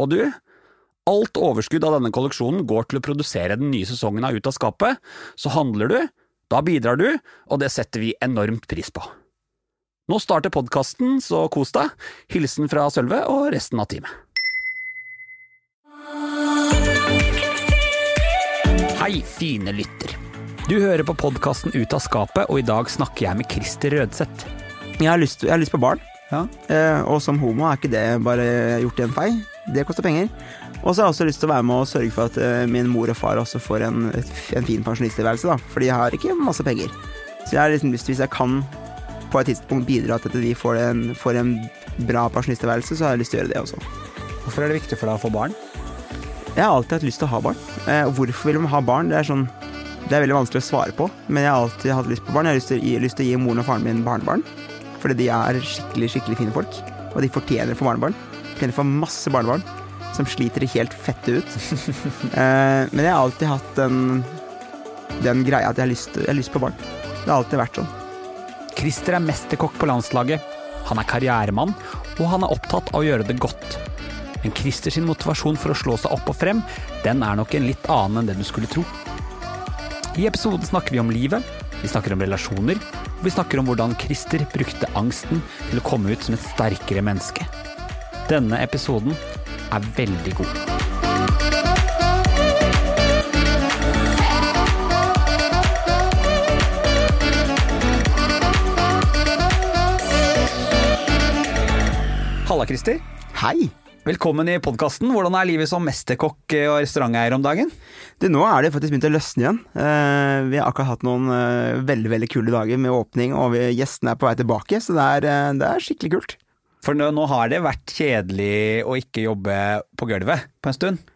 Og du, alt overskudd av denne kolleksjonen går til å produsere den nye sesongen av Ut av skapet, så handler du, da bidrar du, og det setter vi enormt pris på. Nå starter podkasten, så kos deg. Hilsen fra Sølve og resten av teamet. Hei, fine lytter. Du hører på podkasten Ut av skapet, og i dag snakker jeg med Christer Rødseth. Jeg har lyst, jeg har lyst på barn, Ja. eh, og som homo er ikke det bare gjort i en fei. Det koster penger. Og så har jeg også lyst til å være med og sørge for at eh, min mor og far også får en, en fin pensjonisttilværelse, da. For de har ikke masse penger. Så jeg har liksom lyst, hvis jeg kan på et tidspunkt bidra til at de får en, får en bra pensjonisttilværelse, så har jeg lyst til å gjøre det også. Hvorfor er det viktig for deg å få barn? Jeg har alltid hatt lyst til å ha barn. Eh, hvorfor vil man ha barn? Det er sånn Det er veldig vanskelig å svare på, men jeg har alltid hatt lyst på barn. Jeg har lyst til, lyst til å gi moren og faren min barnebarn, fordi de er skikkelig, skikkelig fine folk. Og de fortjener få barnebarn. Fortjener å få masse barnebarn som sliter det helt fette ut. eh, men jeg har alltid hatt den, den greia at jeg har, lyst, jeg har lyst på barn. Det har alltid vært sånn. Christer er mesterkokk på landslaget. Han er karrieremann, og han er opptatt av å gjøre det godt. Men Christer sin motivasjon for å slå seg opp og frem, den er nok en litt annen enn det du skulle tro. I episoden snakker vi om livet, vi snakker om relasjoner, og vi snakker om hvordan Christer brukte angsten til å komme ut som et sterkere menneske. Denne episoden er veldig god. Halla, Christer. Hei! Velkommen i podkasten. Hvordan er livet som mesterkokk og restauranteier om dagen? Du, nå er det faktisk begynt å løsne igjen. Eh, vi har akkurat hatt noen eh, veldig veldig kule dager med åpning, og vi, gjestene er på vei tilbake, så det er, eh, det er skikkelig kult. For nå, nå har det vært kjedelig å ikke jobbe på gulvet på en stund.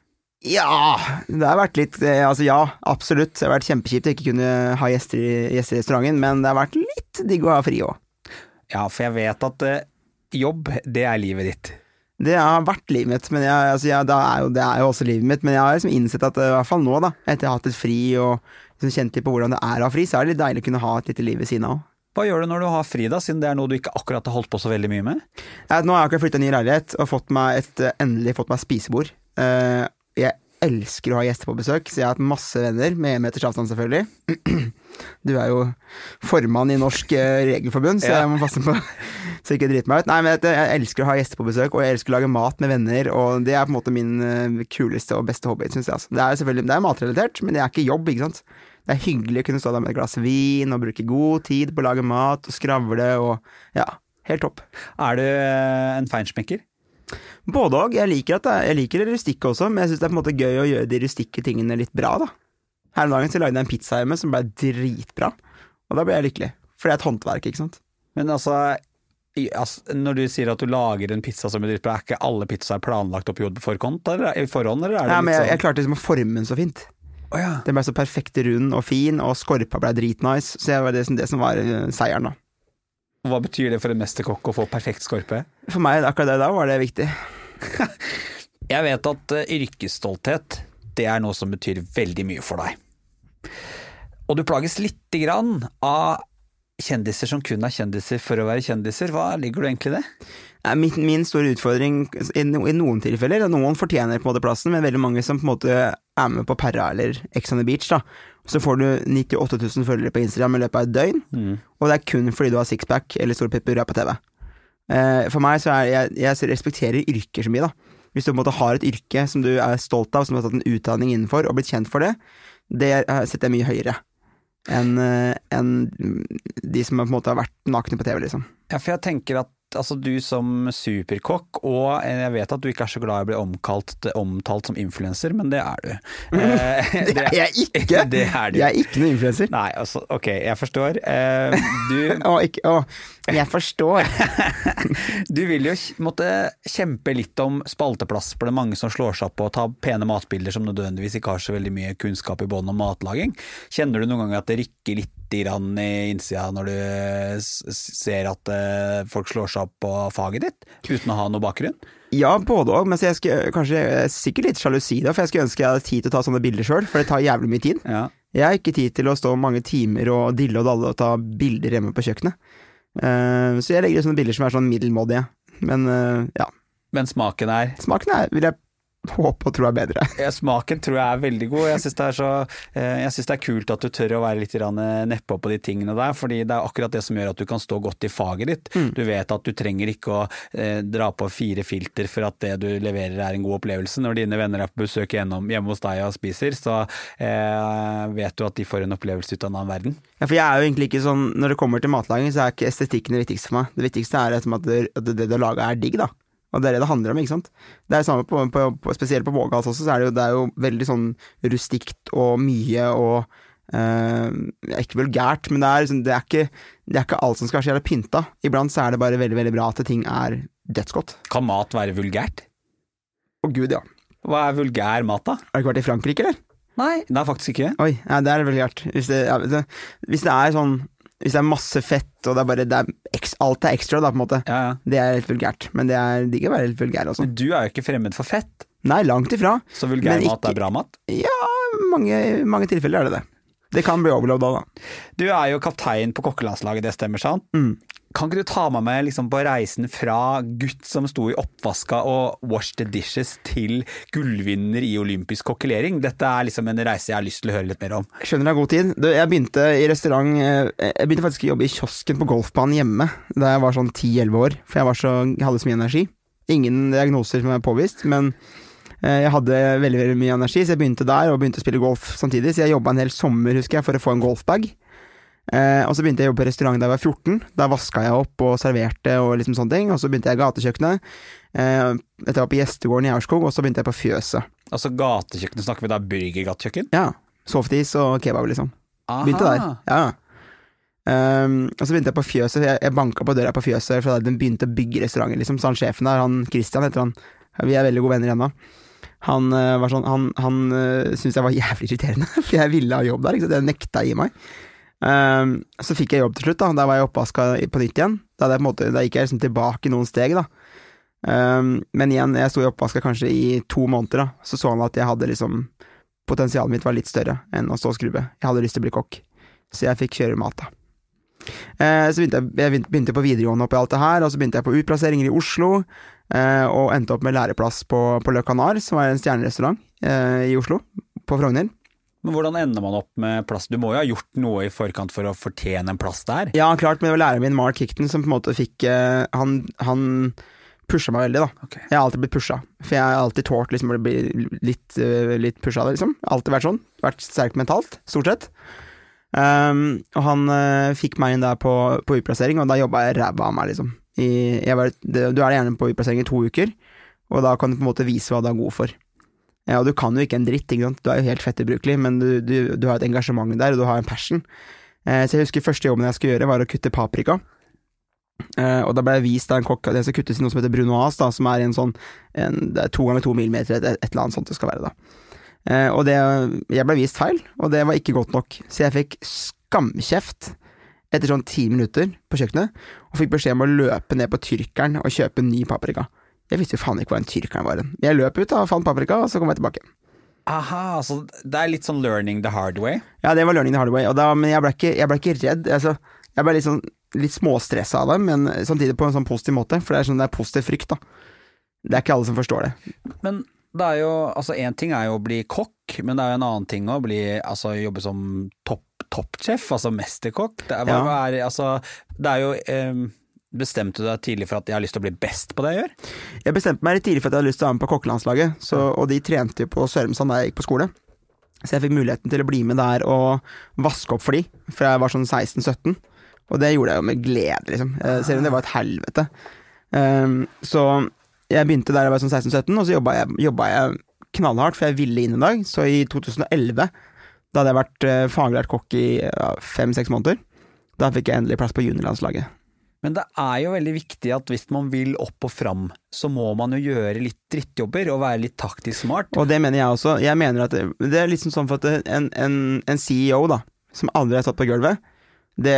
Ja, det har vært litt eh, Altså ja, absolutt. Det har vært kjempekjipt å ikke kunne ha gjester i, gjester i restauranten, men det har vært litt digg å ha fri òg. Ja, for jeg vet at eh, jobb, det er livet ditt. Det har vært livet mitt, men jeg, altså, jeg, det, er jo, det er jo også livet mitt. Men jeg har liksom innsett at eh, i hvert fall nå, da, etter å ha hatt et fri og liksom kjent litt på hvordan det er å ha fri, så er det litt deilig å kunne ha et lite liv ved siden av òg. Hva gjør du når du har fri, da, siden det er noe du ikke akkurat har holdt på så veldig mye med? Jeg, nå har jeg akkurat flytta ny leilighet og fått et, eh, endelig fått meg spisebord. Eh, jeg elsker å ha gjester på besøk, så jeg har hatt masse venner, med én meters avstand selvfølgelig. Du er jo formann i Norsk eh, Regelforbund, så jeg må passe på så ikke driter meg ut. Nei, men jeg, elsker å ha gjester på besøk, og jeg elsker å lage mat med venner, og det er på en måte min eh, kuleste og beste hobby, syns jeg. Altså. Det er selvfølgelig det er matrelatert, men det er ikke jobb, ikke sant. Det er hyggelig å kunne stå der med et glass vin og bruke god tid på å lage mat og skravle og ja, helt topp. Er du eh, en feinschmecker? Både og. Jeg liker, at det, jeg liker det rustikke også, men jeg syns det er på en måte gøy å gjøre de rustikke tingene litt bra, da. Her om dagen så lagde jeg en pizza hjemme som ble dritbra, og da ble jeg lykkelig. For det er et håndverk, ikke sant. Men altså, altså, når du sier at du lager en pizza som dritbra, er ikke alle pizzaer planlagt opp i hodet på forhånd, eller, i forhånd, eller er det Ja, men jeg, litt jeg klarte liksom å forme den så fint. Å ja. Den ble så perfekt rund og fin, og skorpa ble dritnice, så det var det, som- det som var eh, seieren, da. Hva betyr det for en mesterkokk å få perfekt skorpe? For meg, akkurat det da, var det viktig. Jeg vet at eh, yrkesstolthet, det er noe som betyr veldig mye for deg. Og du plages lite grann av kjendiser som kun er kjendiser for å være kjendiser. Hva ligger du egentlig i det? Min, min store utfordring i, i noen tilfeller, noen fortjener på en måte plassen, men veldig mange som på en måte er med på Perra eller Ex on the Beach, da. Så får du 98 000 følgere på Instagram i løpet av et døgn, og det er kun fordi du har sixpack eller store pupper og er på TV. Eh, for meg så er jeg, jeg respekterer yrker så mye, da. Hvis du på en måte har et yrke som du er stolt av, som du har tatt en utdanning innenfor og blitt kjent for det, det eh, setter jeg mye høyere enn en enn de som på en måte har vært nakne på TV, liksom. Ja, for jeg tenker at altså du som superkokk, og jeg vet at du ikke er så glad i å bli omkalt, omtalt som influenser, men det er du. Eh, Det er jeg ikke! Det er du. Jeg er ikke noen influenser. Nei, altså, ok, jeg forstår. Eh, du, Å, ikke, å, jeg forstår. du vil jo måtte kjempe litt om spalteplass, for det er mange som slår seg opp på å ta pene matbilder som nødvendigvis ikke har så veldig mye kunnskap i bånn om matlaging. Kjenner du noen ganger at det rykker litt grann i innsida når du ser at eh, folk slår seg opp på faget ditt, uten å ha noe bakgrunn? Ja, både òg, men jeg skulle, kanskje er sikkert litt sjalusi da, for jeg skulle ønske jeg hadde tid til å ta sånne bilder sjøl, for det tar jævlig mye tid. Ja. Jeg har ikke tid til å stå mange timer og dille og dalle og ta bilder hjemme på kjøkkenet. Uh, så jeg legger ut sånne bilder som er sånn middelmådige. Men uh, ja, Men smaken er smaken er, vil jeg håpe og tro er bedre. Ja, Smaken tror jeg er veldig god. Jeg syns det, så- eh, det er kult at du tør å være litt grann nedpå på de tingene der, fordi det er akkurat det som gjør at du kan stå godt i faget ditt. Du vet at du trenger ikke å eh, dra på fire filter for at det du leverer er en god opplevelse. Når dine venner er på besøk gjennom, hjemme hos deg og spiser, så eh, vet du at de får en opplevelse ut av en annen verden. Ja, for jeg er jo egentlig ikke sånn Når det kommer til matlaging, så er ikke estetikken det viktigste for meg. Det viktigste er at det, det du har laga er digg, da. Og det er det det handler om, ikke sant. Det er det samme på, på, på spesielt på Vågals også, så er det jo, det er jo veldig sånn rustikt og mye og Uh, Ikke vulgært, men det er, liksom, det, er ikke, det er ikke alt som skal så jævla pynta. Iblant så er det bare veldig, veldig bra at ting er dødsgodt. Kan mat være vulgært? Å gud, ja. Hva er vulgær mat, da? Har du ikke vært i Frankrike, eller? Nei, det er faktisk ikke. Oi, ja, det er vulgært. Hvis det, ja, hvis det er sånn Hvis det er masse fett, og det er bare det er, Alt er ekstra, da, på en måte. Ja, ja. Det er helt vulgært, men det er digg å være litt vulgær også. Men du er jo ikke fremmed for fett, Nei, langt ifra. så vulgær mat ikke- er bra mat. Ja, mange, mange tilfeller er det det. Det kan bli overload da, da. Du er jo kaptein på kokkelandslaget, det stemmer sant? Mm. Kan ikke du ta meg med liksom, på reisen fra gutt som sto i oppvaska og wash the dishes, til gullvinner i olympisk kokkelering? Dette er liksom en reise jeg har lyst til å høre litt mer om. Skjønner deg god tid. Jeg begynte i restaurant eh, Jeg begynte faktisk å jobbe i kiosken på golfbanen hjemme da jeg var sånn 10-11 år, for jeg, så, hadde så mye energi. Ingen diagnoser som er påvist, men eh, jeg hadde veldig veldig mye energi, så jeg begynte der og begynte å spille golf samtidig. Så jeg jobba en hel sommer, husker jeg, for å få en golfbag. Eh, og så begynte jeg å jobbe på restaurant da jeg var 14. Da vaska jeg opp og serverte og liksom sånne ting. Og så begynte jeg i gatekjøkkenet. Eh, etter jeg var på gjestegården i Aurskog, og så begynte jeg på fjøset. Altså gatekjøkkenet, snakker vi da burgergatekjøkken? Ja. Softis og kebab, liksom. Aha. Begynte der. Ja. Um, og så begynte jeg på fjøset. Jeg, jeg banka på døra på fjøset for da den begynte å bygge restauranten, liksom. Så han sjefen der, han Christian heter han, vi er veldig gode venner ennå. Han var sånn Han, han uh, syntes jeg var jævlig irriterende, for jeg ville ha jobb der. Ikke sant? Nekta å gi meg. Um, så fikk jeg jobb til slutt, da. Da var jeg oppvaska på nytt igjen. Da, jeg på måte, da gikk jeg liksom tilbake noen steg, da. Um, men igjen, jeg sto i oppvaska kanskje i to måneder, da. Så så han at jeg hadde liksom Potensialet mitt var litt større enn å stå og skrubbe. Jeg hadde lyst til å bli kokk, så jeg fikk kjøre mat, da. Uh, så begynte jeg, jeg begynte på videregående oppi alt det her, og så begynte jeg på utplasseringer i Oslo, Uh, og endte opp med læreplass på, på Le Canard, som er en stjernerestaurant uh, i Oslo, på Frogner. Men hvordan ender man opp med plass? Du må jo ha gjort noe i forkant for å fortjene en plass der? Ja, klart, men det var læreren min, Mark Hickton, som på en måte fikk eh, Han, han pusha meg veldig, da. Okay. Jeg har alltid blitt pusha, for jeg har alltid tålt liksom, å bli litt, uh, litt pusha, liksom. Alltid vært sånn. Vært sterk mentalt, stort sett. Um, og han uh, fikk meg inn der på, på utplassering, og da jobba jeg ræva av meg, liksom. I, jeg var, det, du er gjerne på utplassering i to uker, og da kan du på en måte vise hva du er god for. Ja, og du kan jo ikke en dritt, ikke sant. Du er jo helt fett ubrukelig, men du, du, du har et engasjement der, og du har en passion. Eh, så jeg husker første jobben jeg skulle gjøre, var å kutte paprika. Eh, og da ble jeg vist av en kokk at det skal kuttes i noe som heter brunoise, da, som er en sånn en, det er to ganger to millimeter, et, et eller annet sånt det skal være, da. Eh, og det Jeg ble vist feil, og det var ikke godt nok, så jeg fikk skamkjeft etter sånn ti minutter på kjøkkenet, og fikk beskjed om å løpe ned på tyrkeren og kjøpe ny paprika. Jeg visste jo faen ikke hvor den tyrkeren var. hen. Jeg løp ut og fant paprika, og så kom jeg tilbake. Aha, så det er litt sånn learning the hard way? Ja, det var learning the hard way, da, men jeg ble ikke, jeg ble ikke redd. Altså, jeg ble litt sånn litt småstressa av det, men samtidig på en sånn positiv måte, for det er sånn det er positiv frykt, da. Det er ikke alle som forstår det. Men det er jo, altså én ting er jo å bli kokk, men det er jo en annen ting å bli, altså jobbe som topp, toppsjef, altså mesterkokk. Det er, Ja. er, altså, det er jo eh, Bestemte du deg tidlig for at jeg har lyst til å bli best på det jeg gjør? Jeg bestemte meg litt tidlig for at jeg hadde lyst til å være med på kokkelandslaget, så, og de trente jo på Sørumsand da jeg gikk på skole. Så jeg fikk muligheten til å bli med der og vaske opp for de, fra jeg var sånn 16-17. Og det gjorde jeg jo med glede, liksom. Eh, Selv om det var et helvete. Um, så jeg begynte der jeg var sånn 16-17, og så jobba jeg, jobba jeg knallhardt, for jeg ville inn en dag. Så i 2011, da hadde jeg vært uh, faglært kokk i fem-seks måneder, da fikk jeg endelig plass på juniorlandslaget. Men det er jo veldig viktig at hvis man vil opp og fram, så må man jo gjøre litt drittjobber og være litt taktisk smart. Og det mener jeg også. Jeg mener at det, er liksom sånn for at en, en, en CEO da, som aldri har stått på gulvet, det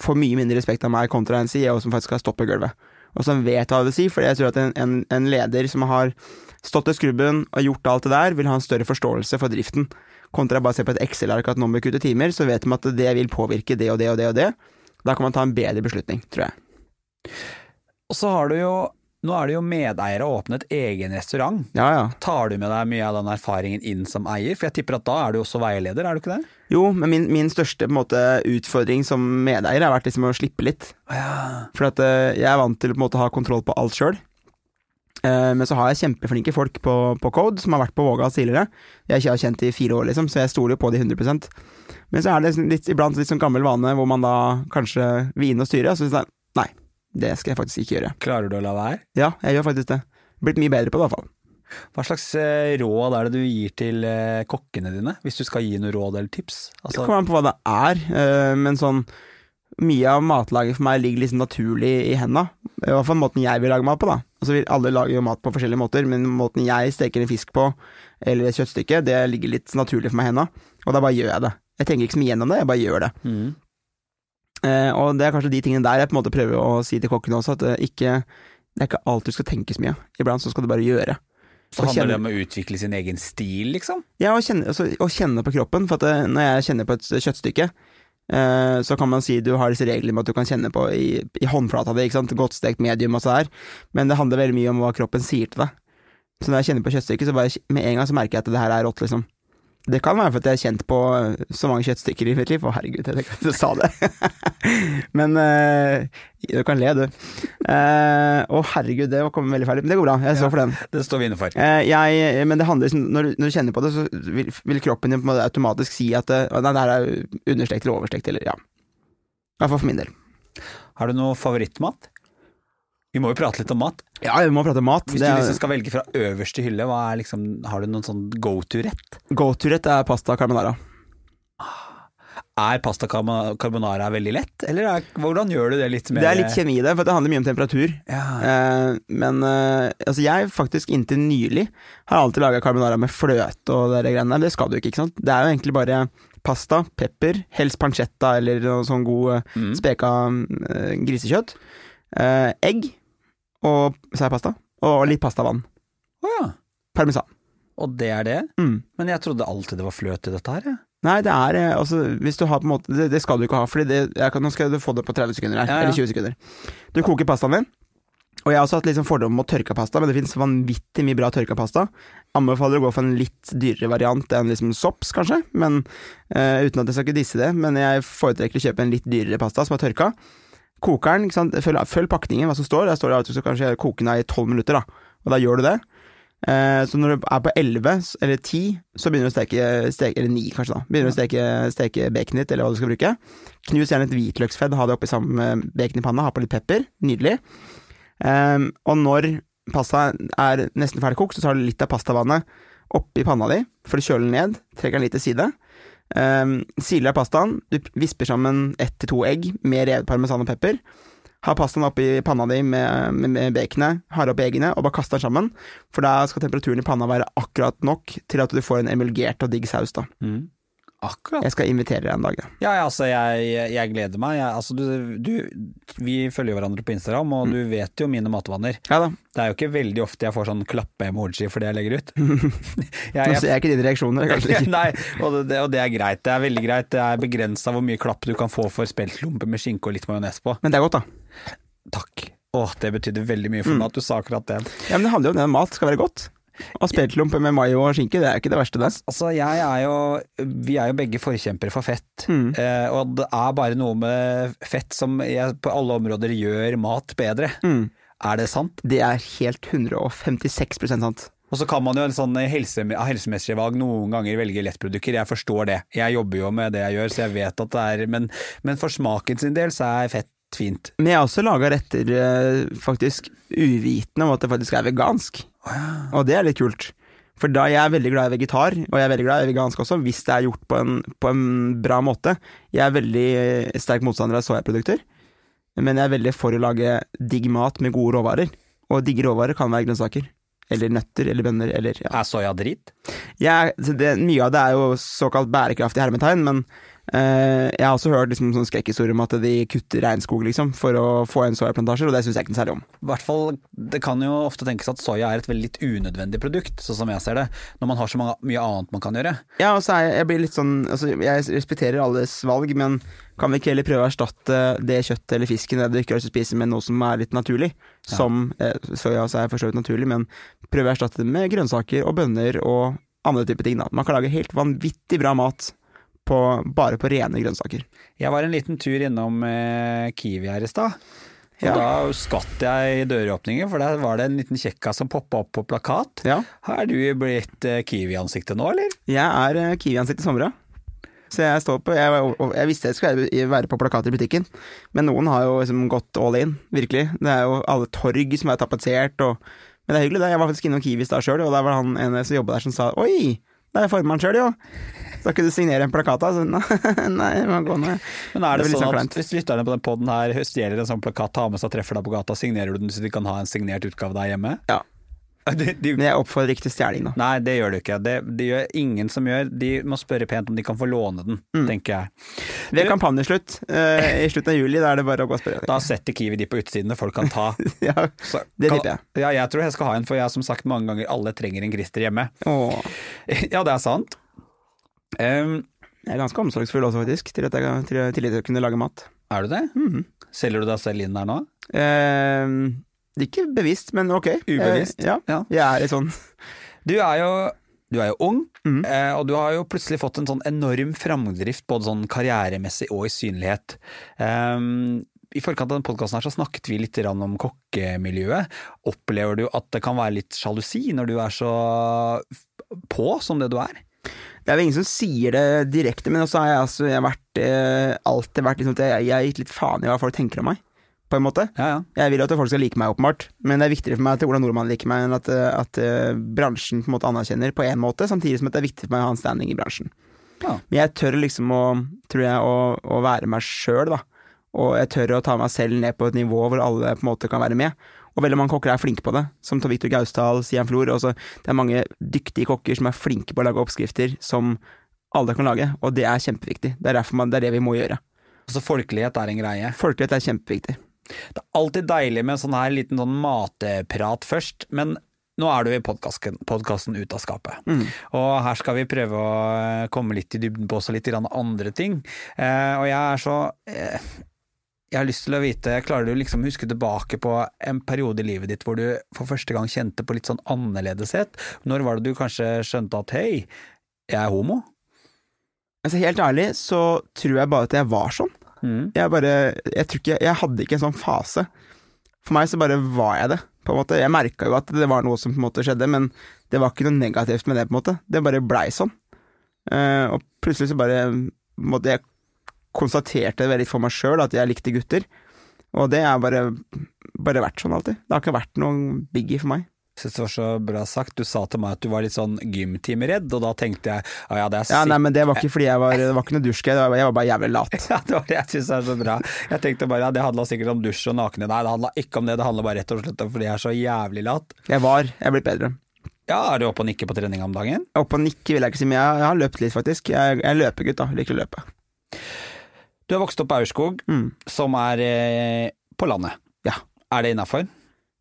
får mye mindre respekt av meg kontra en CEO som faktisk har stått på gulvet, og som vet hva det vil si. For jeg tror at en, en, leder som har stått i skrubben og gjort alt det der, vil ha en større forståelse for driften. Kontra bare å se på et Excel-ark at nå må kutte timer, så vet de at det vil påvirke det og det og det og det. Da kan man ta en bedre beslutning, tror jeg. Og så har du jo nå er det jo medeier og åpnet egen restaurant. Ja, ja. Tar du med deg mye av den erfaringen inn som eier? For jeg tipper at da er du også veileder, er du ikke det? Jo, men min, min største måte, utfordring som medeier har vært liksom å slippe litt. Ja. For at, uh, jeg er vant til å ha kontroll på alt sjøl. Uh, men så har jeg kjempeflinke folk på, på Code som har vært på Vågas tidligere. Jeg har kjent i fire år, liksom, så jeg stoler jo på de 100 Men så er det litt, iblant litt sånn gammel vane hvor man da kanskje vil inn og styre, og så sier nei, det skal jeg faktisk ikke gjøre. Klarer du å la være? Ja, jeg gjør faktisk det. Blitt mye bedre på det, i hvert fall. Hva slags eh, råd er det du gir til eh, kokkene dine, hvis du skal gi noe råd eller tips? Altså... Det kommer an på hva det er, uh, men sånn mye av matlaget for meg ligger liksom naturlig i henda. I hvert fall måten jeg vil lage mat på, da. Altså, alle lager jo mat på forskjellige måter, men måten jeg steker en fisk på, eller et kjøttstykke, det ligger litt naturlig for meg i henda, og da bare gjør jeg det. Jeg tenker ikke så mye gjennom det, jeg bare gjør det. Mm. Eh, og det er kanskje de tingene der jeg på en måte prøver å si til kokkene også, at det ikke det er ikke alt du skal tenke så mye. Iblant så skal du bare gjøre. Så handler kjenne, det om å utvikle sin egen stil, liksom? Ja, å kjenne, altså, kjenne, på kroppen. For at det, når jeg kjenner på et kjøttstykke, eh, så kan man si du har disse reglene med at du kan kjenne på i, i håndflata di, godt stekt medium og så der, men det handler veldig mye om hva kroppen sier til deg. Så når jeg kjenner på kjøttstykket, så bare med en gang så merker jeg at det her er rått, liksom. Det kan være fordi jeg har kjent på så mange kjøttstykker i mitt liv. Å herregud, jeg tenkte du sa det. men uh, Du kan le, du. Uh, å herregud, det kom veldig feil Men det går bra. Jeg står for den. Det står vi inne for. Uh, jeg, men det handler liksom når, når, du kjenner på det, så vil, vil kroppen din automatisk si at nei, det her er understekt eller overstekt, eller ja. I hvert fall for min del. Har du noe favorittmat? Vi må jo prate litt om mat. Ja, vi må prate om mat. Hvis du liksom skal velge fra øverste hylle, liksom, har du noen sånn go to-rett? Go to-rett er pasta carbonara. Er pasta carbonara veldig lett, eller er, hvordan gjør du det litt mer Det er litt kjemi i det, for det handler mye om temperatur. Ja. Eh, men eh, altså jeg faktisk inntil nylig har alltid laga carbonara med fløte og det greiene der. Det skal du ikke, ikke sant. Det er jo egentlig bare pasta, pepper, helst pancetta eller noe sånn god mm. speka eh, grisekjøtt. Eh, egg og seigpasta. Og litt pastavann. Oh, ja. Parmesan. Og det er det? Mm. Men jeg trodde alltid det var fløte i dette her, jeg. Ja. Nei, det er eh, altså Hvis du har på en måte Det, det skal du ikke ha, for nå skal du få det på 30 sekunder her. Ja. Eller 20 sekunder. Du koker pastaen din. Og jeg har også hatt liksom fordom om å tørke pasta, men det finnes vanvittig mye bra tørka pasta. Anbefaler å gå for en litt dyrere variant enn liksom sops, kanskje, men uh, uten at jeg skal ikke disse det. Men jeg foretrekker å kjøpe en litt dyrere pasta som er tørka. Kokeren, ikke sant? Følg, følg, pakningen, hva som står. Der står det at du skal kanskje koke den i tolv minutter, da. Og da gjør du det. Eh, så når du er på elleve eller ti, så begynner du å steke, steke Eller ni, kanskje, da. Begynner du å steke, steke baconet ditt, eller hva du skal bruke. Knus gjerne et hvitløksfedd, ha det oppi sammen med bacon i panna, ha på litt pepper. Nydelig. Eh, og når pasta er nesten ferdig kokt, så tar du litt av pastavannet oppi panna di, for å kjøle den ned. Trekker den litt til side. Um, siler pastaen, du visper sammen ett til to egg med revet parmesan og pepper. Ha pastaen oppi panna di med, med, med baconet, har oppi eggene og bare kast den sammen. For da skal temperaturen i panna være akkurat nok til at du får en emulgert og digg saus. da. Mm. Akkurat. Jeg skal invitere deg en dag, ja. Ja, altså, jeg, jeg gleder meg. Jeg, altså, du, du, vi følger hverandre på Instagram, og mm. du vet jo mine matvaner. Ja da. Det er jo ikke veldig ofte jeg får sånn klappe-emoji for det jeg legger ut. jeg, Nå ser jeg ikke dine reaksjoner, kanskje ikke. Nei, og det, og det, er greit. Det er veldig greit. Det er begrensa hvor mye klapp du kan få for speltlompe med skinke og litt majones på. Men det er godt, da. Takk. Åh, det betydde veldig mye for meg mm. at du sa akkurat det. Ja, men det handler jo om det mat skal være godt. Og speltlompe med mayo og skinke, det er ikke det verste, det. Altså, jeg er jo Vi er jo begge forkjempere for fett. Mm. Eh, og det er bare noe med fett som jeg, på alle områder gjør mat bedre. Mm. Er det sant? Det er helt 156% sant. Og så kan man jo en sånn helse, helsemessige valg noen ganger velge lettprodukter, jeg forstår det. Jeg jobber jo med det jeg gjør, så jeg vet at det er Men, men for smaken sin del så er fett fint. Men jeg har også laga retter eh, faktisk uvitende om at det faktisk er vegansk. Og det er litt kult. For da jeg er veldig glad i vegetar, og jeg er veldig glad i vegansk også, hvis det er gjort på en, på en bra måte. Jeg er veldig sterk motstander av soyaprodukter, men jeg er veldig for å lage digg mat med gode råvarer. Og digge råvarer kan være grønnsaker. Eller nøtter, eller bønner, eller ja. Er soya drit? Ja, det, mye av det er jo såkalt bærekraftig hermetegn, men jeg har også hørt liksom, sånn skrekkhistorier om at de kutter regnskog liksom, for å få en soyaplantasjer, og det syns jeg ikke noe særlig om. I hvert fall, Det kan jo ofte tenkes at soya er et veldig litt unødvendig produkt, sånn som jeg ser det, når man har så mye annet man kan gjøre. Ja, og så er jeg, jeg blir litt sånn altså, Jeg respekterer alles valg, men kan vi ikke heller prøve å erstatte det kjøttet eller fisken det du ikke har lyst til å spise, med noe som er litt naturlig? Som eh, soya er for så vidt naturlig, men prøve å erstatte det med grønnsaker og bønner og andre typer ting. da. Man kan lage helt vanvittig bra mat på, bare på rene grønnsaker. Jeg var en liten tur innom eh, Kiwi her i stad. Og Ja. da skvatt jeg i døråpningen, for der var det en liten kjekkas som poppa opp på plakat. Ja. Er du blitt eh, Kiwi-ansiktet nå, eller? Jeg er eh, Kiwi-ansikt i sommer. Så jeg står på Jeg, jeg visste jeg skulle være- på plakater i butikken, men noen har jo liksom gått all in, virkelig. Det er jo alle torg som er tapetsert og Men det er hyggelig, det. Jeg var faktisk innom Kiwi i stad sjøl, og der var han ene som jobba der som sa Oi, det er formann sjøl, jo. Da kunne du signere en plakat, da. Så nei, man går ned. Men er det, Det sånn sånn at kleint. hvis lytterne på den poden her stjeler en sånn plakat, tar med seg og treffer deg på gata, signerer du den så de kan ha en signert utgave der hjemme? Ja. De, de, Men jeg oppfordrer ikke til stjeling, da. nei, det gjør du ikke. Det, det gjør ingen som gjør. De må spørre pent om de kan få låne den, Mm. tenker jeg. Ved kampanjeslutt uh, i slutten av juli. Da er det bare å gå og spørre. Da setter Kiwi de på utsiden, og folk kan ta. ja, Så, det tipper jeg. Ja, jeg tror jeg skal ha en, for jeg har som sagt mange ganger alle trenger en Christer hjemme. Åh, Ja, det er sant. Um, jeg er ganske omsorgsfull også, faktisk, til at jeg til, til å kunne lage mat. er du det? Mhm. Selger du deg selv inn der nå? Eh, ikke bevisst, men ok. Ubevisst? Eh, ja, Ja. jeg er litt sånn Du er jo, du er jo ung, mm. eh, og du har jo plutselig fått en sånn enorm framdrift, både sånn karrieremessig og i synlighet. Um, I forkant av denne podkasten så snakket vi litt om kokkemiljøet. Opplever du at det kan være litt sjalusi når du er så på som det du er? Det er jo ingen som sier det direkte, men også har jeg, altså, jeg har vært, eh, alltid vært liksom, jeg, jeg har gitt litt faen i hva folk tenker om meg, på en måte. Ja, ja. Jeg vil at folk skal like meg, åpenbart, men det er viktigere for meg at Ola Nordmann liker meg, enn at, eh, at uh, bransjen på en måte anerkjenner på én måte, samtidig som at det er viktig for meg å ha en standing i bransjen. Ja. Men jeg tør liksom å, tror jeg, å, å være meg sjøl, da. Og jeg tør å ta meg selv ned på et nivå hvor alle på en måte kan være med. Og veldig mange kokker er flinke på det, som Tor Victor Gausdal, Sian Flor. Også, det er mange dyktige kokker som er flinke på å lage oppskrifter som alle kan lage, og det er kjempeviktig. Det er man, det er det vi må gjøre. Altså folkelighet er en greie. Folkelighet er kjempeviktig. Det er alltid deilig med sånn her liten sånn matprat først, men nå er du i podkasten Ut av skapet. Mm. Og her skal vi prøve å eh, komme litt i dybden på også litt andre ting. Eh, og jeg er så eh, Jeg har lyst til å vite, klarer du liksom huske tilbake på en periode i livet ditt hvor du for første gang kjente på litt sånn annerledeshet? Når var det du kanskje skjønte at hei, jeg er homo? Altså Helt ærlig så tror jeg bare at jeg var sånn. Mm. Jeg bare Jeg tror ikke Jeg hadde ikke en sånn fase. For meg så bare var jeg det, på en måte. Jeg merka jo at det var noe som på en måte skjedde, men det var ikke noe negativt med det, på en måte. Det bare blei sånn. Uh, og plutselig så bare måtte jeg konstaterte det litt for meg sjøl, at jeg likte gutter. Og det har bare, bare vært sånn alltid. Det har ikke vært noen biggie for meg. Jeg synes det var så bra sagt. Du sa til meg at du var litt sånn gymtimeredd, og da tenkte jeg ja, ja, det er Ja, nei, men det var ikke fordi jeg var Det var ikke noe dusjgreier, jeg, jeg var bare jævlig lat. Ja, det var det jeg syns er så bra. Jeg tenkte bare ja, det handla sikkert om dusj og nakne. Nei, det handla ikke om det, det handla bare rett og slett om fordi jeg er så jævlig lat. Jeg var Jeg er blitt bedre. Ja, er du oppe og nikker på trening om dagen? Opp og nikke vil jeg ikke si, men jeg, har løpt litt, faktisk. Jeg, jeg er løpegutt, da. Liker å løpe. Du har vokst opp på Aurskog, Mm. som er eh, på landet. Ja. Er det innafor?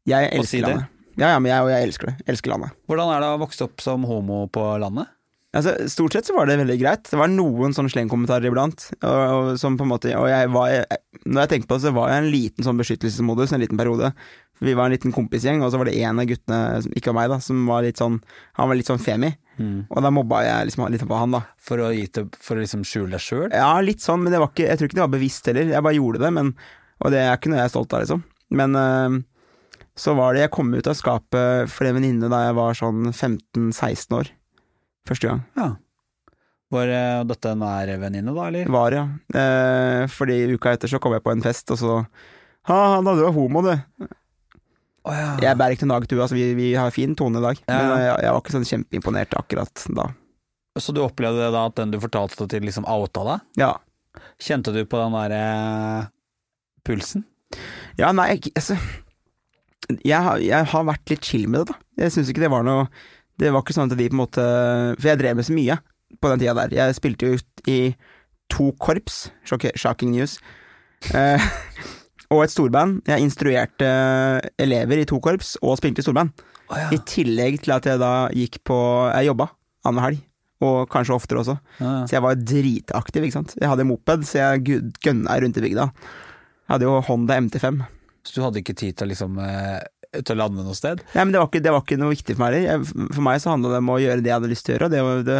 Jeg elsker si det? landet. Ja, ja, men jeg, og jeg elsker det. Elsker landet. Hvordan er det å vokse opp som homo på landet? Altså, stort sett så var det veldig greit. Det var noen sånne slengkommentarer iblant. Og, og, som på en måte, og jeg var, jeg, når jeg tenker på det, så var jeg en liten sånn beskyttelsesmodus en liten periode. Vi var en liten kompisgjeng, og så var det en av guttene, ikke av meg, da, som var litt sånn Han var litt sånn femi. Og da mobba jeg liksom litt på han, da. For å, gi til, for å liksom skjule deg sjøl? Ja, litt sånn, men det var ikke, jeg tror ikke det var bevisst heller. Jeg bare gjorde det, men, og det er ikke noe jeg er stolt av, liksom. Men øh, så var det Jeg kom ut av skapet for en venninne da jeg var sånn 15-16 år. Første gang. Ja. Var eh, dette en nær venninne, da, eller? Var, ja. Eh, fordi uka etter så kom jeg på en fest, og så Ha, da du er homo, du. Oh, ja. Jeg bærer ikke til nag, du. Altså, vi, vi har fin tone i dag. Ja. Men jeg, jeg var ikke sånn kjempeimponert akkurat da. Så du opplevde da at den du fortalte til, liksom outa deg? Ja. Kjente du på den derre pulsen? Ja, nei, jeg, altså jeg, har- jeg har vært litt chill med det, da. Jeg syns ikke det var noe Det var ikke sånn at vi på en måte For jeg drev med så mye på den tida der. Jeg spilte jo ut i to korps, shocking news, eh, og et storband. Jeg instruerte elever i to korps og spilte i storband. Oh, ja. I tillegg til at jeg da gikk på Jeg jobba annenhver helg, og kanskje oftere også. Ja. Så jeg var dritaktiv, ikke sant. Jeg hadde moped, så jeg gønna rundt i bygda. Jeg hadde jo Honda MT5. Du hadde ikke tid til å liksom eh, til å lande noe sted? Nei, men det var ikke, det var ikke noe viktig for meg heller. For meg så handla det om å gjøre det jeg hadde lyst til å gjøre. Det, var- det,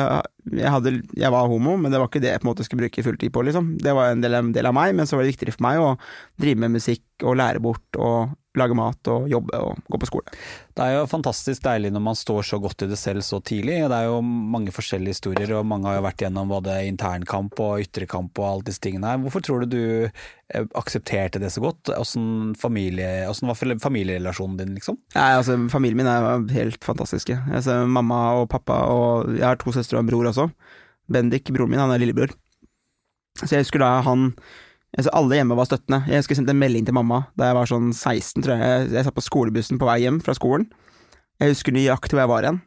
jeg, hadde, jeg var homo, men det var ikke det jeg på en måte skulle bruke fulltid på, liksom. Det var en del, en del av meg, men så var det viktigere for meg å drive med musikk og lære bort og lage mat og jobbe og gå på skole. Det er jo fantastisk deilig når man står så godt i det selv så tidlig. Det er jo mange forskjellige historier, og mange har jo vært gjennom både internkamp og ytrekamp og alle disse tingene her. Hvorfor tror du du eh, aksepterte det så godt? Åssen familie, var familierelasjonen din, liksom? Nei, altså, familien min er helt fantastiske. Altså, mamma og pappa og Jeg har to søstre og en bror også. Bendik, broren min, han er lillebror. Så jeg husker da han altså Alle hjemme var støttende. Jeg husker jeg sendte en melding til mamma da jeg var sånn 16, tror jeg. Jeg, jeg satt på skolebussen på vei hjem fra skolen. Jeg husker nøyaktig hvor jeg var igjen.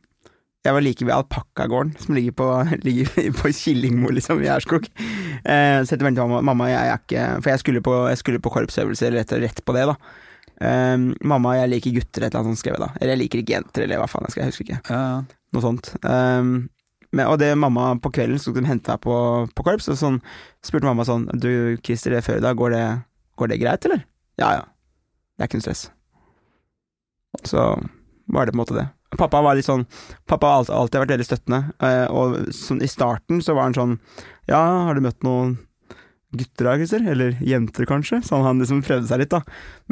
Jeg var like ved alpakkagården som ligger på, ligger på Killingmo, liksom, i Ærskog. Eh, så jeg melding til mamma, mamma, jeg er ikke For jeg skulle på, jeg skulle på rett, rett på det, da. Eh, mamma, jeg liker gutter, et eller annet sånt skrev jeg da. Eller jeg liker ikke jenter, eller hva faen jeg skal, jeg husker ikke. Ja, Noe sånt. Um, men, og det mamma på kvelden så skulle de hente meg på, på korps, og sånn spurte mamma sånn Du Christer, det er før i dag, går det, går det greit, eller? Ja ja. Det er ikke noe stress. Så var det på en måte det. Pappa var litt sånn Pappa har alltid, vært veldig støttende, eh, og sånn i starten så var han sånn Ja, har du møtt noen gutter da, Christer? Eller jenter, kanskje? Sånn han liksom prøvde seg litt, da.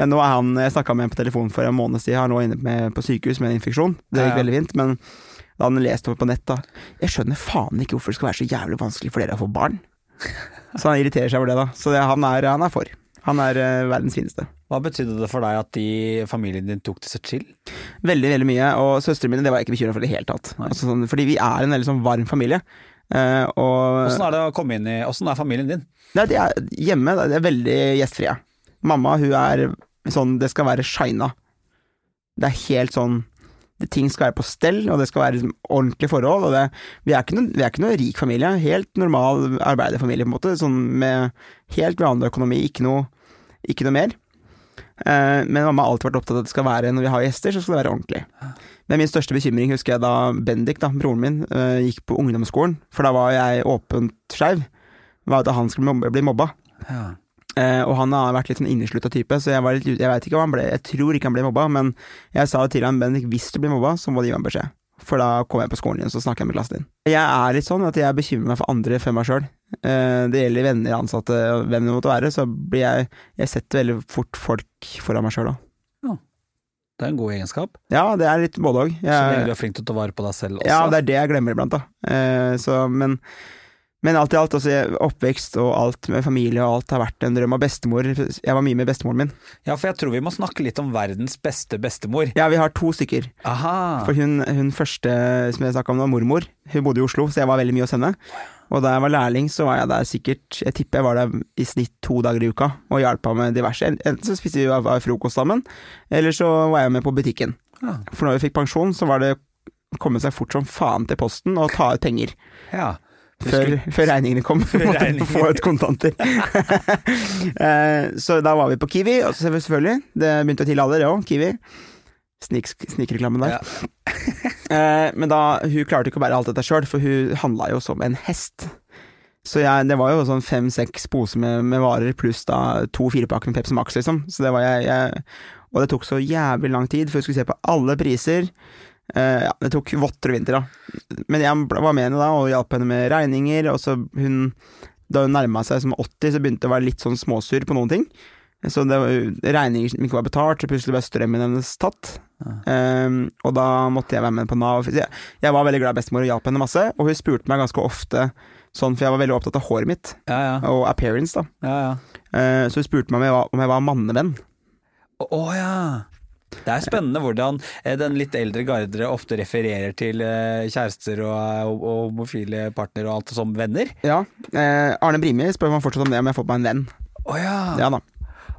Men nå er han Jeg snakka med ham på telefon for en måned siden, han nå inne med, på sykehus med en infeksjon. Det gikk Ja, ja. veldig fint, men da hadde han lest opp på nett, da Jeg skjønner faen ikke hvorfor det skal være så jævlig vanskelig for dere å få barn. Så han irriterer seg over det, da. Så det, han, er, han er for. Han er uh, verdens fineste. Hva betydde det for deg at de, familien din tok det så chill? Veldig, veldig mye. Og søstrene mine, det var jeg ikke bekymra for i det hele tatt. Altså, sånn, fordi vi er en veldig sånn varm familie. Uh, og hvordan er det å komme inn i Åssen er familien din? Nei, de er hjemme, de er veldig gjestfrie. Mamma, hun er sånn Det skal være shina. Det er helt sånn Ting skal være på stell, og det skal være liksom, ordentlige forhold. Og det, vi, er ikke noe, vi ikke noe rik familie. Helt normal arbeiderfamilie, på en måte. Sånn med helt vanlig økonomi, ikke noe, ikke noe mer. Eh, men mamma har alltid vært opptatt av at det skal være når vi har gjester, så skal det være ordentlig. Men min største bekymring husker jeg da Bendik, da, broren min, eh, gikk på ungdomsskolen. For da var jeg åpent skeiv. Var at han skulle bli mobba. Ja. Eh, og han har vært litt sånn inneslutta type, så jeg, var litt, jeg vet ikke om han ble Jeg tror ikke han ble mobba, men jeg sa det til han Bendik, hvis du blir mobba, så må du gi meg beskjed. For da kommer jeg på skolen din, så snakker jeg med klassen din. Jeg er litt sånn at jeg bekymrer meg for andre før meg sjøl. Eh, det gjelder venner, ansatte, hvem det måtte være, så blir jeg Jeg setter veldig fort folk foran meg sjøl, òg. Det er en god egenskap. Ja, det er litt både òg. Så lenge du er flink til å ta vare på deg selv også. Ja, det er det jeg glemmer iblant, da. Eh, så, men, men alt i alt, altså, oppvekst og alt med familie og alt har vært en drøm. Og bestemor Jeg var mye med bestemoren min. Ja, for jeg tror vi må snakke litt om verdens beste bestemor. Ja, vi har to stykker. Aha. For hun, hun første som jeg snakka om, var mormor. Hun bodde i Oslo, så jeg var veldig mye hos henne. Og da jeg var lærling, så var jeg der sikkert Jeg tipper jeg var der i snitt to dager i uka og hjalp henne med diverse. Enten så spiste vi av- av frokost sammen, eller så var jeg med på butikken. Ja. For når vi fikk pensjon, så var det å komme seg fort som faen til posten og ta ut penger. ja. Før, før regningene kom. Før Måtte regningene. få ut kontanter. Eh, så da var vi på Kiwi, og så selvfølgelig. Det begynte å alder, det òg. Kiwi. Snik, Snikreklamen der. Ja. Eh, men da, hun klarte ikke å bære alt dette sjøl, for hun handla jo som en hest. Så jeg, det var jo sånn fem-seks poser med, med varer, pluss da to firepakker med Pepsi Max, liksom. Så det var jeg, jeg Og det tok så jævlig lang tid for jeg skulle se på alle priser. Eh, ja, det tok votter og vinter, da. Men jeg var med henne da, og hjalp henne med regninger, og så hun Da hun nærma seg som 80, så begynte det å være litt sånn småsur på noen ting. Så det var regninger som ikke var betalt, så plutselig ble strømmen hennes tatt. Um, og da måtte jeg være med på Nav. Jeg, jeg var veldig glad i bestemor og hjalp henne masse, og hun spurte meg ganske ofte Sånn, for jeg var veldig opptatt av håret mitt, Ja, ja. og appearance, da. ja, ja. Eh, så hun spurte meg om jeg var, om jeg var mannevenn. Å oh, ja. Det er spennende hvordan eh, den litt eldre gardere ofte refererer til eh, kjærester og, og, og homofile partnere og alt som venner. Ja. Eh, Arne Brimi spør meg fortsatt om det, om jeg har fått meg en venn. Oh, ja. Ja da.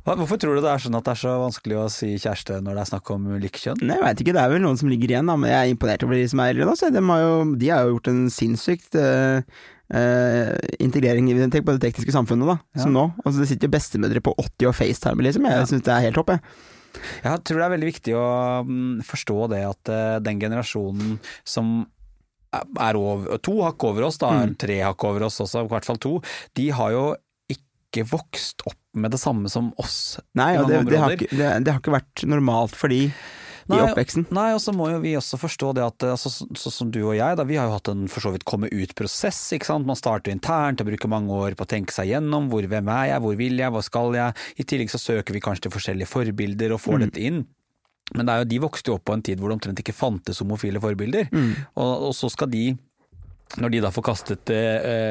Hvorfor tror du det er sånn at det er så vanskelig å si kjæreste når det er snakk om likekjønn? Nei, jeg veit ikke, det er vel noen som ligger igjen, da, men jeg er imponert over de som er eldre. De jo, de har jo gjort en sinnssykt uh, eh, integrering i tenk på det tekniske samfunnet, da, Ja. som nå. Altså, det sitter jo bestemødre på 80 og FaceTime, liksom. Jeg Ja. syns det er helt topp, jeg. Jeg tror det er veldig viktig å mm, forstå det at eh, den generasjonen som er over, to hakk over oss, da, Mm. tre hakk over oss også, i hvert fall to, de har jo ikke vokst opp med det samme som oss. Nei, ja, det, det, har ikke, det, det har ikke vært normalt for de i oppveksten. Nei, og så må jo vi også forstå det at altså, så, så som du og jeg, da, vi har jo hatt en for så vidt komme ut-prosess. ikke sant? Man starter internt og bruker mange år på å tenke seg gjennom hvor, hvem er jeg, hvor vil jeg, hva skal jeg? I tillegg så søker vi kanskje til forskjellige forbilder og får Mm. dette inn. Men det jo, de vokste jo opp på en tid hvor det omtrent ikke fantes homofile forbilder. Mm. Og, og så skal de når de da får kastet det,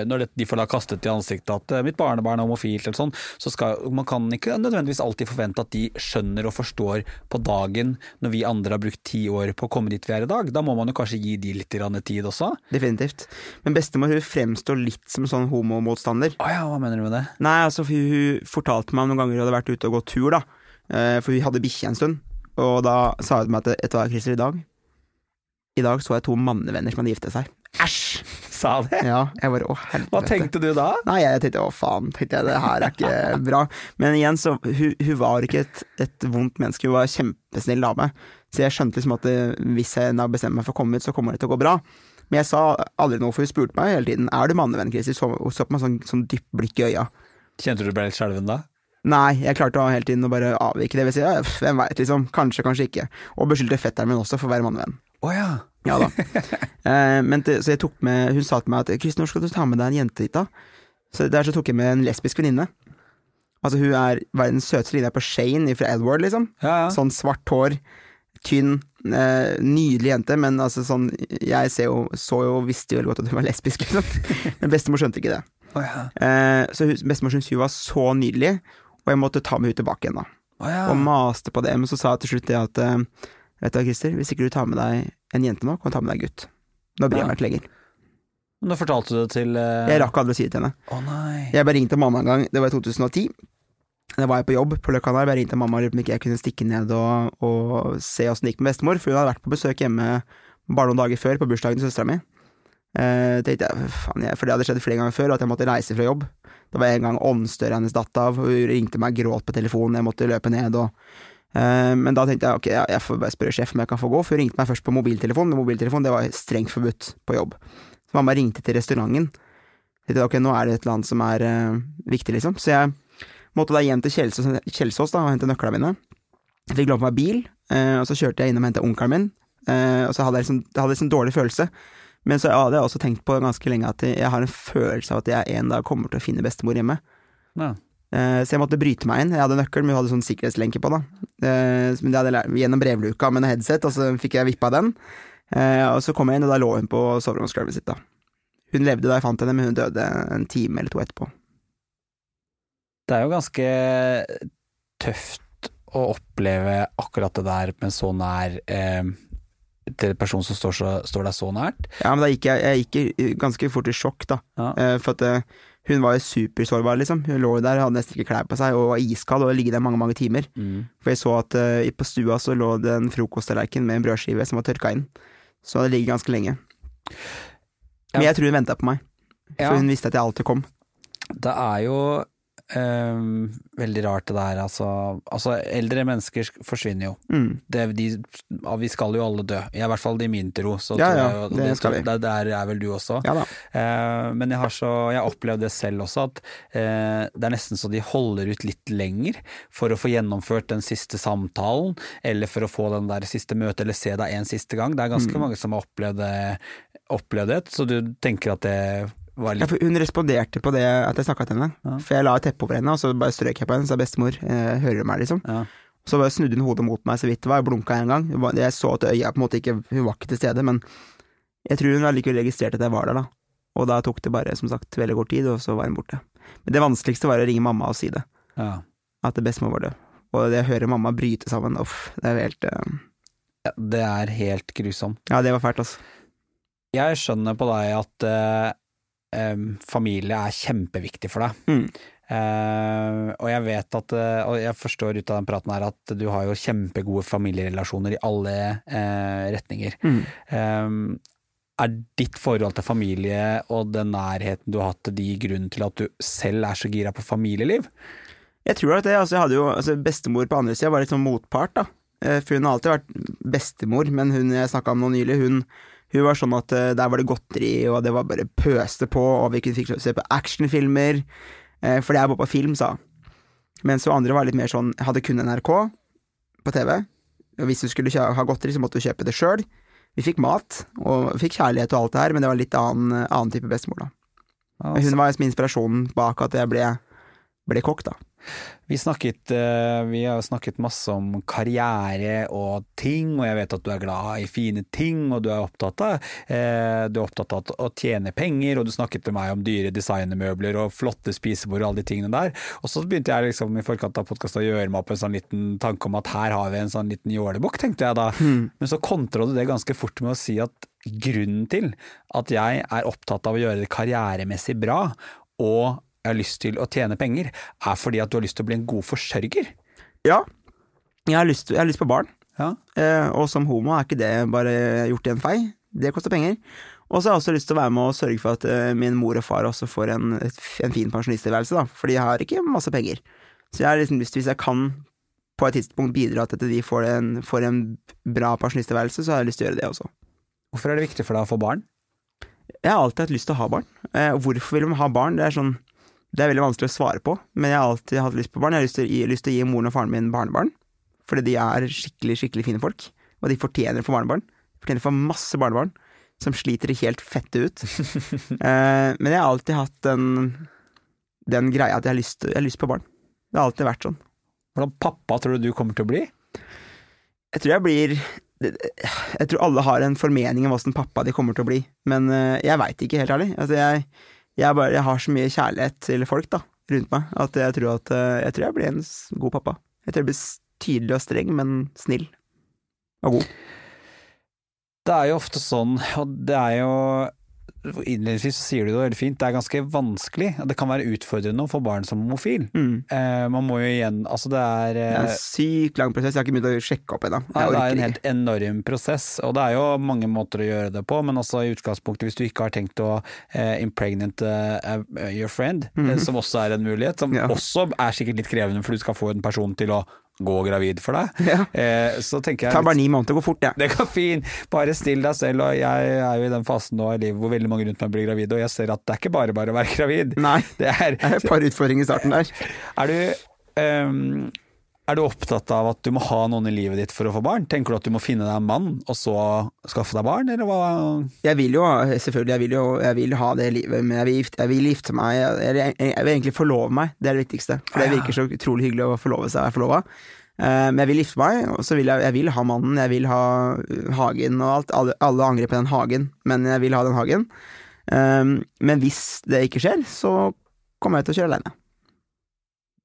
Når de får da kastet i ansiktet at eh, 'mitt barnebarn er homofilt', eller sånn, så skal man kan ikke nødvendigvis alltid forvente at de skjønner og forstår på dagen når vi andre har brukt ti år på å komme dit vi er i dag. Da må man jo kanskje gi de litt tid også. Definitivt. Men bestemor hun fremstår litt som sånn homomotstander. Å ja, hva mener du med det? Nei, altså hun, hun fortalte meg om noen ganger hun hadde vært ute og gått tur, da. Eh, for vi hadde bikkje en stund. Og da sa hun til meg at etter hva, Christer, i dag I dag så jeg to mannevenner som hadde giftet seg. Æsj! Sa det? Ja, jeg bare å helvete. Hva tenkte du da? Nei, jeg tenkte å faen, tenkte jeg, det her er ikke bra. Men igjen, så hun, hun var ikke et, et vondt menneske, hun var en kjempesnill dame. Så jeg skjønte liksom at det, hvis jeg da bestemmer meg for å komme ut, så kommer det til å gå bra. Men jeg sa aldri noe, for hun spurte meg hele tiden er du mannevenn, Christer. Så, hun så på meg sånn, sånn dypt blikk i øya. Kjente du ble litt skjelven da? Nei, jeg klarte å hele tiden å bare avvike det. Vil si, ja, hvem veit, liksom. Kanskje, kanskje ikke. Og beskyldte fetteren min også for å være mannevenn. Oh, ja. Ja da. eh, men til, så jeg tok med Hun sa til meg at Kristin, skal du ta med deg en jente hit, da? Så der så tok jeg med en lesbisk venninne. Altså, hun er verdens søteste linje på Shane fra Edward, liksom. Ja, ja. Sånn svart hår, tynn, eh, nydelig jente, men altså sånn Jeg ser jo, så jo, visste jo veldig godt at hun var lesbisk, liksom. Men bestemor skjønte ikke det. Oh, ja. Eh, så hun- bestemor syntes hun var så nydelig, og jeg måtte ta med henne tilbake igjen, da Oh, ja. og maste på det, men så sa jeg til slutt det at eh, Vet du hva, Christer, hvis ikke du tar med deg en jente nå, kan du ta med deg en gutt. Nå bryr jeg Ja. ikke lenger. Nå fortalte du det til uh... Jeg rakk aldri å si det til henne. Å nei. Jeg bare ringte mamma en gang, det var i 2010. Da var jeg på jobb på Løkka der, bare ringte mamma og lurte på om ikke jeg kunne stikke ned og, og se åssen det gikk med bestemor, for hun hadde vært på besøk hjemme bare noen dager før, på bursdagen til søstera mi. Uh, tenkte jeg, faen, jeg, for det hadde skjedd flere ganger før, at jeg måtte reise fra jobb. Det var en gang åndsdøra hennes datt av, og hun ringte meg gråt på telefonen, jeg måtte løpe ned og Men da tenkte jeg ok, jeg får bare spørre sjefen om jeg kan få gå, for hun ringte meg først på mobiltelefon, men mobiltelefon det var strengt forbudt på jobb. Så mamma ringte til restauranten. Jeg tenkte ok, nå er det et eller annet som er uh, viktig, liksom. Så jeg måtte da hjem til Kjelsås, Kjelsås da, og hente nøklene mine. Jeg fikk låne meg bil, uh, og så kjørte jeg inn og hentet onkelen min. Uh, og så hadde jeg liksom, Det hadde liksom dårlig følelse. Men så hadde jeg også tenkt på ganske lenge at jeg har en følelse av at jeg en dag kommer til å finne bestemor hjemme. Ja. Eh, så jeg måtte bryte meg inn. Jeg hadde nøkkel, men hun hadde sånn sikkerhetslenke på, da. Eh, men det hadde gjennom brevluka med en headset, og så fikk jeg vippa den. Eh, og så kom jeg inn, og da lå hun på soveromsgulvet sitt, da. Hun levde da jeg fant henne, men hun døde en time eller to etterpå. Det er jo ganske tøft å oppleve akkurat det der med så nær eh, til en person som står, så, står deg så nært. Ja, men da gikk jeg, jeg gikk ganske fort i sjokk, da. Ja. For at hun var jo supersårbar, liksom. Hun lå der, hadde nesten ikke klær på seg, og var iskald, og ligget der mange, mange timer. Mm. For jeg så at uh, på stua så lå det en frokosttallerken med en brødskive som var tørka inn. Så det ligget ganske lenge. Men Ja. jeg tror hun venta på meg, for Ja. hun visste at jeg alltid kom. Det er jo ehm, veldig rart det der, altså. Altså, eldre mennesker forsvinner jo. Mm. Det, de, vi skal jo alle dø. I hvert fall i min tro. Så Ja, ja, jo- det skal vi. Det, der er vel du også. Ja da. Eh, men jeg har så, jeg opplevd det selv også, at uh, det er nesten så de holder ut litt lenger for å få gjennomført den siste samtalen, eller for å få den der siste møtet, eller se deg en siste gang. Det er ganske Mm. mange som har opplevd det, opplevd det, så du tenker at det var Ja, for hun responderte på det at jeg snakka til henne. Ja. For jeg la et teppe over henne, og så bare strøk jeg på henne Så sa bestemor, eh, hører du meg, liksom? ja. Så bare snudde hun hodet mot meg så vidt det var, jeg blunka en gang. Jeg så at øya på en måte ikke Hun var ikke til stede, men jeg tror hun allikevel registrerte at jeg var der, da. Og da tok det bare, som sagt, veldig kort tid, og så var hun borte. Men det vanskeligste var å ringe mamma og si det, Ja. at bestemor var død. Og det å høre mamma bryte sammen, uff, det er helt eh, Ja, Det er helt grusomt. Ja, det var fælt, altså. Jeg skjønner på deg at eh, em, familie er kjempeviktig for deg. Mm. Uh, og jeg vet at eh, Og jeg forstår ut av den praten her at du har jo kjempegode familierelasjoner i alle uh, retninger. Mm. Em, er ditt forhold til familie og den nærheten du har hatt til de grunnen til at du selv er så gira på familieliv? Jeg tror at det, altså jeg hadde jo, altså Bestemor på andre sida var litt sånn motpart, da. For hun har alltid vært bestemor, men hun jeg snakka om nå nylig, hun, hun var sånn at uh, der var det godteri, og det var bare pøste på, og vi kunne fikk se på actionfilmer. uh, For det er bare på film, sa. Mens hun andre var litt mer sånn, hadde kun NRK på TV. Og hvis du skulle ha godteri, så måtte du kjøpe det sjøl. Vi fikk mat, og fikk kjærlighet og alt det her, men det var litt annen, annen type bestemor, da. Altså. hun var liksom inspirasjonen bak at jeg ble, ble kokk, da. Vi snakket, eh, vi har snakket masse om karriere og ting, og jeg vet at du er glad i fine ting, og du er opptatt av, eh, du er opptatt av å tjene penger, og du snakket til meg om dyre designermøbler og flotte spisebord og alle de tingene der. Og så begynte jeg liksom i forkant av podkasten å gjøre meg opp en sånn liten tanke om at her har vi en sånn liten jålebukk, tenkte jeg da. Men så kontra du det ganske fort med å si at grunnen til at jeg er opptatt av å gjøre det karrieremessig bra, og jeg har lyst til å tjene penger, er fordi at du har lyst til å bli en god forsørger. Ja, jeg har lyst, jeg har lyst på barn. Ja. Eh, og som homo er ikke det bare gjort i en fei. Det koster penger. Og så har jeg også lyst til å være med og sørge for at eh, min mor og far også får en, et, en fin pensjonisttilværelse, da. For de har ikke masse penger. Så jeg har liksom lyst, hvis jeg kan på et tidspunkt bidra til at de får en, får en bra pensjonisttilværelse, så har jeg lyst til å gjøre det også. Hvorfor er det viktig for deg å få barn? Jeg har alltid hatt lyst til å ha barn. Eh, hvorfor vil man ha barn? Det er sånn Det er veldig vanskelig å svare på, men jeg har alltid hatt lyst på barn. Jeg har lyst til, å gi- lyst til å gi moren og faren min barnebarn, fordi de er skikkelig, skikkelig fine folk. Og de fortjener å få barnebarn. De fortjener å få masse barnebarn som sliter helt fette ut. eh, men jeg har alltid hatt den, den greia at jeg har, lyst, jeg har lyst på barn. Det har alltid vært sånn. Hvordan pappa tror du du kommer til å bli? Jeg tror jeg blir Jeg tror alle har en formening om åssen pappa de kommer til å bli, men eh, jeg veit ikke, helt ærlig. Altså, jeg, jeg, bare, jeg har så mye kjærlighet til folk da, rundt meg, at jeg tror at eh, Jeg tror jeg blir en god pappa. Jeg tror jeg blir tydelig og streng, men snill. Og god. Det er jo ofte sånn, og det er jo Innledningsvis sier du det veldig fint, det er ganske vanskelig. Det kan være utfordrende å få barn som homofil. Mm. Eh, man må jo igjen Altså, det er Det er eh, en sykt lang prosess, jeg har ikke begynt å sjekke opp ennå. Det er en helt enorm prosess, og det er jo mange måter å gjøre det på, men også i utgangspunktet hvis du ikke har tenkt å eh, impregnate uh, your friend, eh, som også er en mulighet, som. Ja. også er sikkert litt krevende for du skal få en person til å gå gravid for deg, Ja. eh, så tenker Det tar bare ni måneder, går fort, ja. det går fint, bare still deg selv, og jeg er jo i den fasen nå i livet hvor veldig mange rundt meg blir gravide, og jeg ser at det er ikke bare bare å være gravid. Nei, Det er, det er et par utfordringer i starten der. er du ehm, er du opptatt av at du må ha noen i livet ditt for å få barn? Tenker du at du må finne deg en mann, og så skaffe deg barn, eller hva? Jeg vil jo, selvfølgelig, jeg vil jo jeg vil ha det livet, men jeg vil, gifte, jeg vil gifte meg, jeg, jeg, jeg vil egentlig forlove meg, det er det viktigste. For det virker så utrolig hyggelig å forlove seg og være forlova. Eh, men jeg vil gifte meg, og så vil jeg, jeg vil ha mannen, jeg vil ha uh, hagen og alt. Alle, alle angrer på den hagen, men jeg vil ha den hagen. Eh, men hvis det ikke skjer, så kommer jeg til å kjøre aleine.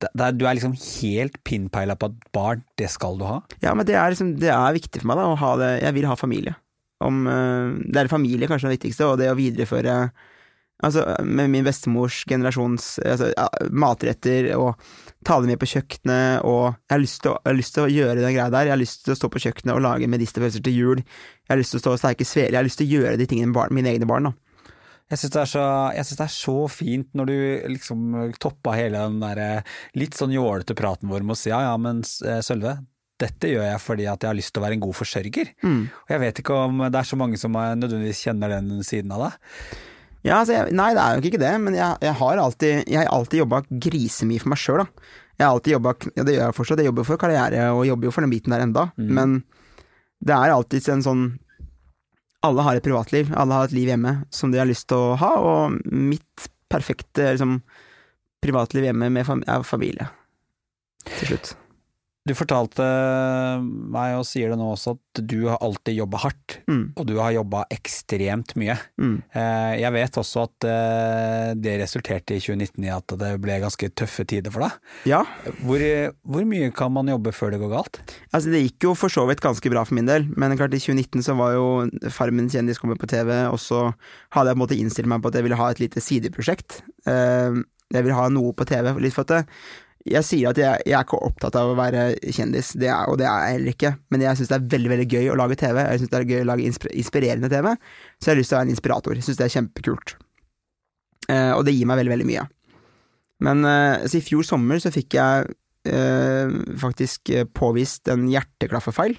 Det, det er, du er liksom helt pinpeila på at barn, det skal du ha? Ja, men det er, liksom, det er viktig for meg, da, å ha det Jeg vil ha familie. Om, eh, det er familie kanskje det viktigste, og det å videreføre Altså, med min bestemors generasjons altså, matretter, og ta det med på kjøkkenet, og jeg har, lyst til å, lyst til å gjøre den greia der. Jeg har lyst til å stå på kjøkkenet og lage medisterpølser til jul. Jeg har lyst til å stå og steike svele. Jeg har lyst til å gjøre de tingene med mine egne barn, da. Jeg syns det, det er så fint når du liksom toppa hele den der litt sånn jålete praten vår med å si ja ja, men eh, Sølve, dette gjør jeg fordi at jeg har lyst til å være en god forsørger. Mm. Og jeg vet ikke om det er så mange som eh, nødvendigvis kjenner den siden av deg. Ja, altså, jeg, nei, det er jo ikke det, men jeg, jeg har alltid Jeg har alltid jobba grisemye for meg sjøl, da. Jeg har alltid jobba Ja, det gjør jeg fortsatt, jeg jobber for karriere, og jobber jo for den biten der enda, Mm. men det er alltid en sånn Alle har et privatliv, alle har et liv hjemme som de har lyst til å ha, og mitt perfekte liksom, privatliv hjemme med fam er familie. Til slutt. Du fortalte meg, og sier det nå også, at du har alltid jobba hardt. Mm. Og du har jobba ekstremt mye. Mm. Eh, Jeg vet også at eh, det resulterte i 2019 i at det ble ganske tøffe tider for deg. Ja, Hvor, hvor mye kan man jobbe før det går galt? altså det gikk jo for så vidt ganske bra for min del, men klart i 2019 så var jo Farmen kjendis kommet på TV, og så hadde jeg på en måte innstilt meg på at jeg ville ha et lite sideprosjekt. Eh, Jeg ville ha noe på TV, litt for at det, jeg sier at jeg, jeg er ikke opptatt av å være kjendis, det er, og det er jeg heller ikke, men jeg syns det er veldig veldig gøy å lage TV. Jeg syns det er gøy å lage inspirerende TV, så jeg har lyst til å være en inspirator. Jeg syns det er kjempekult. Eh, og det gir meg veldig, veldig mye. Men eh, så i fjor sommer så fikk jeg eh, faktisk påvist en hjerteklaffefeil.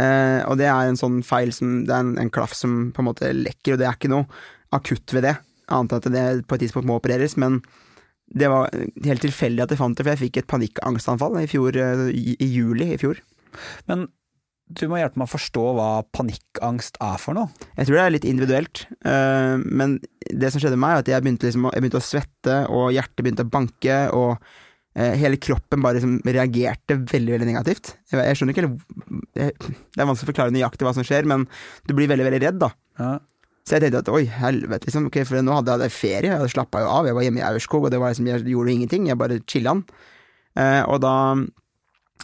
Eh, og det er en sånn feil som Det er en, en klaff som på en måte lekker, og det er ikke noe akutt ved det, annet enn at det på et tidspunkt må opereres, men det var helt tilfeldig at jeg fant det, for jeg fikk et panikkangstanfall i fjor, eh, i, juli i fjor. Men du må hjelpe meg å forstå hva panikkangst er for noe. Jeg tror det er litt individuelt, eh, men det som skjedde med meg, er at jeg begynte, liksom, jeg begynte å svette, og hjertet begynte å banke, og eh, hele kroppen bare liksom reagerte veldig, veldig negativt. Jeg, skjønner ikke Det er vanskelig å forklare nøyaktig hva som skjer, men du blir veldig, veldig redd, da. Ja. Så jeg tenkte at oi, helvete, liksom. Okay, for nå hadde jeg ferie, jeg slappa jo av, jeg var hjemme i Aurskog, og det var liksom, jeg gjorde ingenting, jeg bare chilla'n. Eh, og da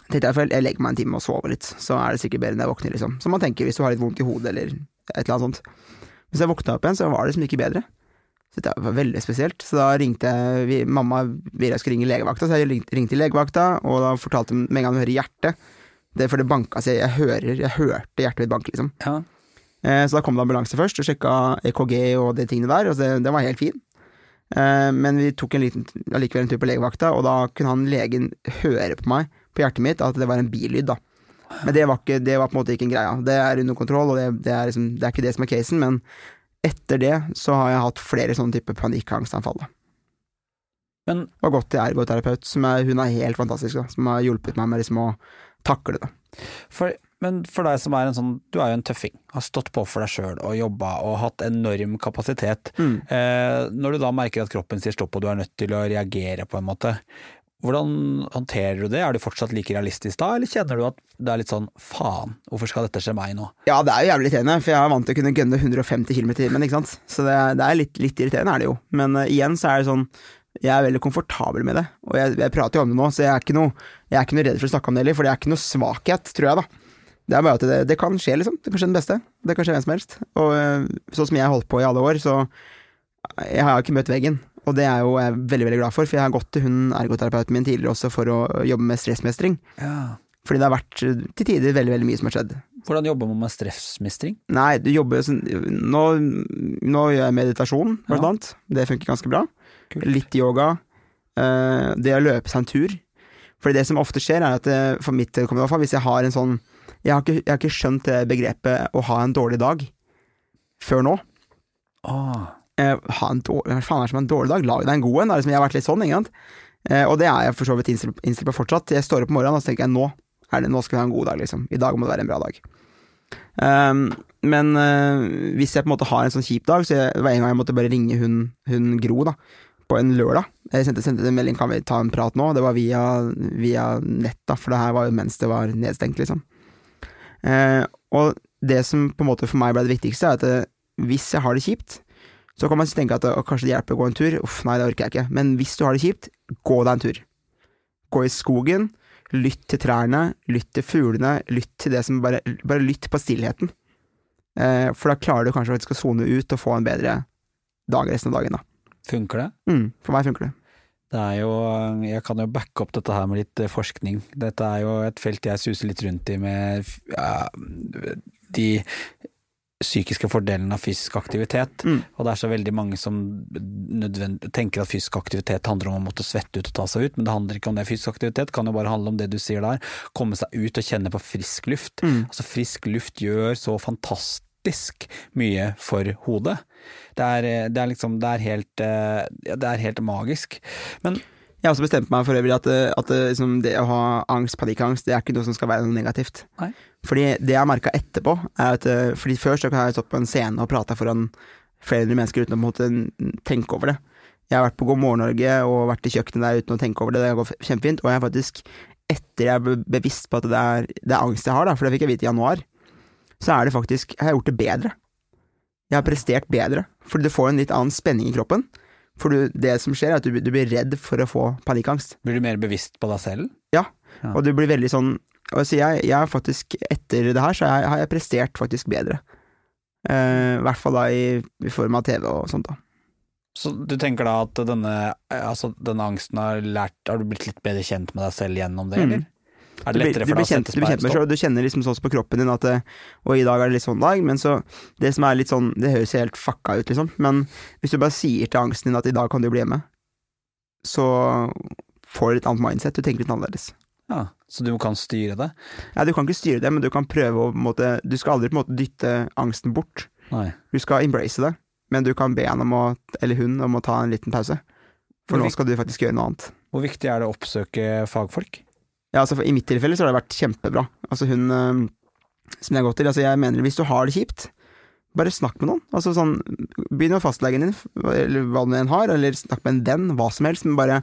tenkte jeg for jeg legger meg en time og sover litt, så er det sikkert bedre enn jeg våkner, liksom. Som man tenker hvis du har litt vondt i hodet eller et eller annet sånt. Hvis jeg våkna opp igjen, så var det liksom ikke bedre. Så det var veldig spesielt. Så da ringte jeg vi, Mamma ville jeg skulle ringe legevakta, så jeg ringte, legevakta, og da fortalte hun med en gang hun hører hjertet. Det er for det banka, så jeg, jeg hører Jeg hørte hjertet mitt banke, liksom. Ja. Eh, Så da kom det ambulanse først og sjekka EKG og de tingene der, og det, det var helt fin. Eh, Men vi tok en liten, allikevel en tur på legevakta, og da kunne han legen høre på meg, på hjertet mitt, at det var en billyd, da. Men det var, ikke, det var på en måte ikke en greie. Det er under kontroll, og det, det, er, liksom, det er ikke det som er casen, men etter det så har jeg hatt flere sånne type panikkangstanfall. da. Men Og gått til ergoterapeut, som er, hun er helt fantastisk, da, som har hjulpet meg med liksom å takle det. for, men for deg som er en sånn Du er jo en tøffing. Har stått på for deg sjøl og jobba og hatt enorm kapasitet. Mm. Eh, når du da merker at kroppen sier stopp og du er nødt til å reagere på en måte, hvordan håndterer du det? Er du fortsatt like realistisk da, eller kjenner du at det er litt sånn faen, hvorfor skal dette skje meg nå? Ja, det er jo jævlig irriterende, for jeg er vant til å kunne gønne 150 km i timen, ikke sant. Så det er, det er litt, litt irriterende, er det jo. Men uh, igjen så er det sånn, jeg er veldig komfortabel med det. Og jeg, jeg prater jo om det nå, så jeg er, ikke noe, jeg er ikke noe redd for å snakke om det heller, for det er ikke noe svakhet, tror jeg, da. Det er bare at det, det kan skje, liksom. Det kan skje den beste. Det kan skje hvem som helst. Og eh, sånn som jeg har holdt på i alle år, så jeg har ikke møtt veggen. Og det er jo jeg er veldig veldig glad for, for jeg har gått til hun ergoterapeuten min tidligere også for å jobbe med stressmestring. Ja. Fordi det har vært eh, til tider veldig veldig mye som har skjedd. Hvordan jobber man med stressmestring? Nei, du jobber sånn Nå, nå gjør jeg meditasjon, blant Ja. annet. Det funker ganske bra. Kult. Litt yoga. eh, det å løpe seg en tur. Fordi det som ofte skjer, er at for mitt vedkommende hvis jeg har en sånn jeg har, ikke, jeg har ikke skjønt det begrepet å ha en dårlig dag før nå. Åh. Eh, ha en dårlig, hva faen er det som er en dårlig dag? Lag deg en god en. Liksom, jeg har vært litt sånn, ikke sant. Eh, og det er jeg for så vidt innstilt på fortsatt. Jeg står opp om morgenen og så tenker jeg nå, er det, nå skal vi ha en god dag, liksom. I dag må det være en bra dag. Um, men uh, hvis jeg på en måte har en sånn kjip dag, så jeg, det var en gang jeg måtte bare ringe hun, hun Gro, da, på en lørdag. Jeg sendte, sendte en melding, kan vi ta en prat nå? Det var via, via nett, da, for det her var jo mens det var nedstengt, liksom. Eh, og det som på en måte for meg ble det viktigste, er at eh, hvis jeg har det kjipt, så kan man tenke at å, kanskje det hjelper å gå en tur. Uff, nei, det orker jeg ikke. Men hvis du har det kjipt, gå deg en tur. Gå i skogen, lytt til trærne, lytt til fuglene, lytt til det som bare Bare lytt på stillheten. Eh, for da klarer du kanskje å sone ut og få en bedre dag resten av dagen, da. Funker det? Mm, for meg funker det. Det er jo, jeg kan jo backe opp dette her med litt eh, forskning. Dette er jo et felt jeg suser litt rundt i med ja, de psykiske fordelene av fysisk aktivitet. Mm. Og det er så veldig mange som tenker at fysisk aktivitet handler om å måtte svette ut og ta seg ut, men det handler ikke om det. Fysisk aktivitet kan jo bare handle om det du sier der, komme seg ut og kjenne på frisk luft. Mm. Altså frisk luft gjør så fantastisk mye for hodet. Det er, det er liksom, det er helt, eh, det er helt magisk. Men Jeg har også bestemt meg for øvrig at, eh, at eh, liksom det å ha angst, panikkangst, det er ikke noe som skal være noe negativt. Nei. Fordi det jeg har merka etterpå, er at eh, Fordi før så har jeg stått på en scene og prata foran flere hundre mennesker uten å måte tenke over det. Jeg har vært på God morgen Norge og vært i kjøkkenet der uten å tenke over det, det går kjempefint. Og jeg har faktisk etter jeg ble bevisst på at det er, det er angst jeg har, da, for det fikk jeg vite i januar, så er det faktisk Jeg har gjort det bedre. Jeg har prestert bedre, fordi du får en litt annen spenning i kroppen. For du, det som skjer, er at du, du blir redd for å få panikkangst. Blir du mer bevisst på deg selv? Ja, Ja. og du blir veldig sånn og så jeg, jeg har faktisk, etter det her, så jeg, har jeg prestert faktisk bedre. Uh, I hvert fall da i, i form av TV og sånt, da. Så du tenker da at denne, altså denne angsten har lært Har du blitt litt bedre kjent med deg selv gjennom det, Mm. Er det lettere for deg å sette og du kjenner liksom sånn på kroppen din at eh, Og i dag er det litt sånn dag, men så Det som er litt sånn Det høres helt fucka ut, liksom, men hvis du bare sier til angsten din at i dag kan du bli hjemme, så får du et annet mindset, du tenker litt annerledes. Ja, så du kan styre det? Ja, du kan ikke styre det, men du kan prøve å måte Du skal aldri på en måte dytte angsten bort. Nei. Du skal embrace det, men du kan be han om å, eller hun om å ta en liten pause. For nå skal du faktisk gjøre noe annet. Hvor viktig er det å oppsøke fagfolk? Ja, altså I mitt tilfelle så har det vært kjempebra. Altså hun øh, som jeg har gått til, altså jeg mener hvis du har det kjipt, bare snakk med noen. Altså sånn, Begynn med fastlegen din, eller hva du enn har, eller snakk med en venn, hva som helst, men bare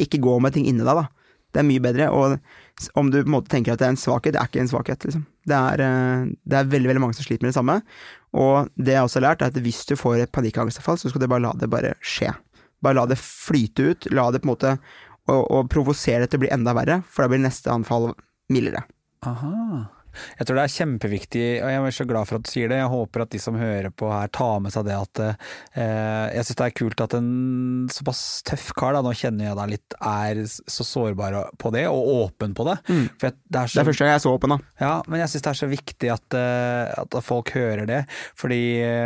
ikke gå med ting inni deg, da. Det er mye bedre. Og om du på en måte tenker at det er en svakhet, det er ikke en svakhet, liksom. Det er, øh, det er veldig, veldig mange som sliter med det samme. Og det jeg også har lært, er at hvis du får et panikkangstavfall, så skal du bare la det bare skje. Bare la det flyte ut. La det på en måte og, og provosere det til å bli enda verre, for da blir neste anfall mildere. Aha. Jeg tror det er kjempeviktig, og jeg er så glad for at du sier det. Jeg håper at de som hører på her, tar med seg det at eh, Jeg syns det er kult at en såpass tøff kar, da, nå kjenner jeg deg litt, er så sårbar på det, og åpen på det. Mm. Jeg, det er Det så er første gang jeg så åpen, da. Ja, men jeg syns det er så viktig at, eh, at folk hører det. Fordi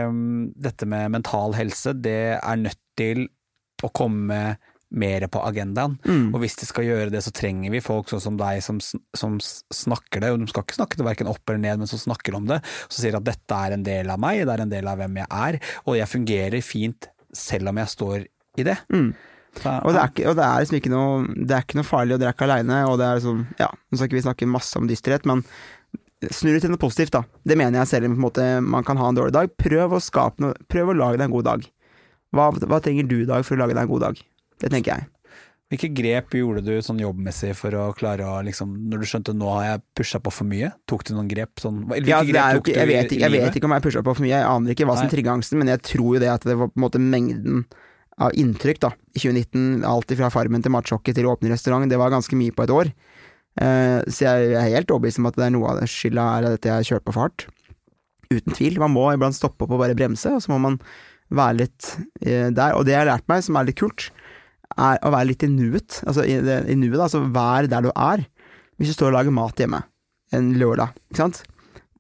um, dette med mental helse, det er nødt til å komme mer på agendaen. Mm. Og hvis de skal gjøre det, så trenger vi folk sånn som deg som, som snakker det. Og de skal ikke snakke det verken opp eller ned, men som snakker om det. Så sier at dette er en del av meg, det er en del av hvem jeg er. Og jeg fungerer fint selv om jeg står i det. Mm. Så, Og det er, ikke, og det er liksom ikke noe Det er ikke noe farlig, og dere er ikke aleine, og det er sånn Ja, nå skal ikke vi snakke masse om dysterhet, men snurr det til noe positivt, da. Det mener jeg selv om man kan ha en dårlig dag. Prøv å noe Prøv å lage deg en god dag. Hva, hva trenger du i dag for å lage deg en god dag? Det tenker jeg. Hvilke grep gjorde du sånn jobbmessig for å klare å liksom Når du skjønte nå har jeg pusha på for mye, tok du noen grep? Sånn, hvilke Ja, jo grep tok ikke, du jeg, i vet, ikke- jeg livet? vet ikke om jeg pusha på for mye, jeg aner ikke hva som trigga angsten, men jeg tror jo det at det var på en måte mengden av inntrykk da, i 2019, alt fra Farmen til matsjokket til å åpne restaurant, det var ganske mye på et år. Uh, så jeg er helt overbevist om at det er noe av det skylda er at jeg har kjørt på fart. Uten tvil. Man må iblant stoppe opp og bare bremse, og så må man være litt uh, der. Og det jeg har lært meg, som er litt kult, er å være litt i nuet. Altså i, i nuet. Altså vær der du er. Hvis du står og lager mat hjemme en lørdag, ikke sant.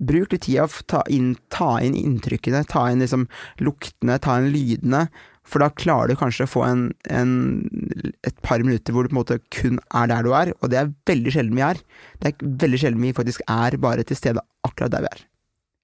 Bruk litt tid å ta inn, ta inn inntrykkene, ta inn liksom luktene, ta inn lydene. For da klarer du kanskje å få en, en, et par minutter hvor du på en måte kun er der du er, og det er veldig sjelden vi er. Det er veldig sjelden vi faktisk er bare til stede akkurat der vi er.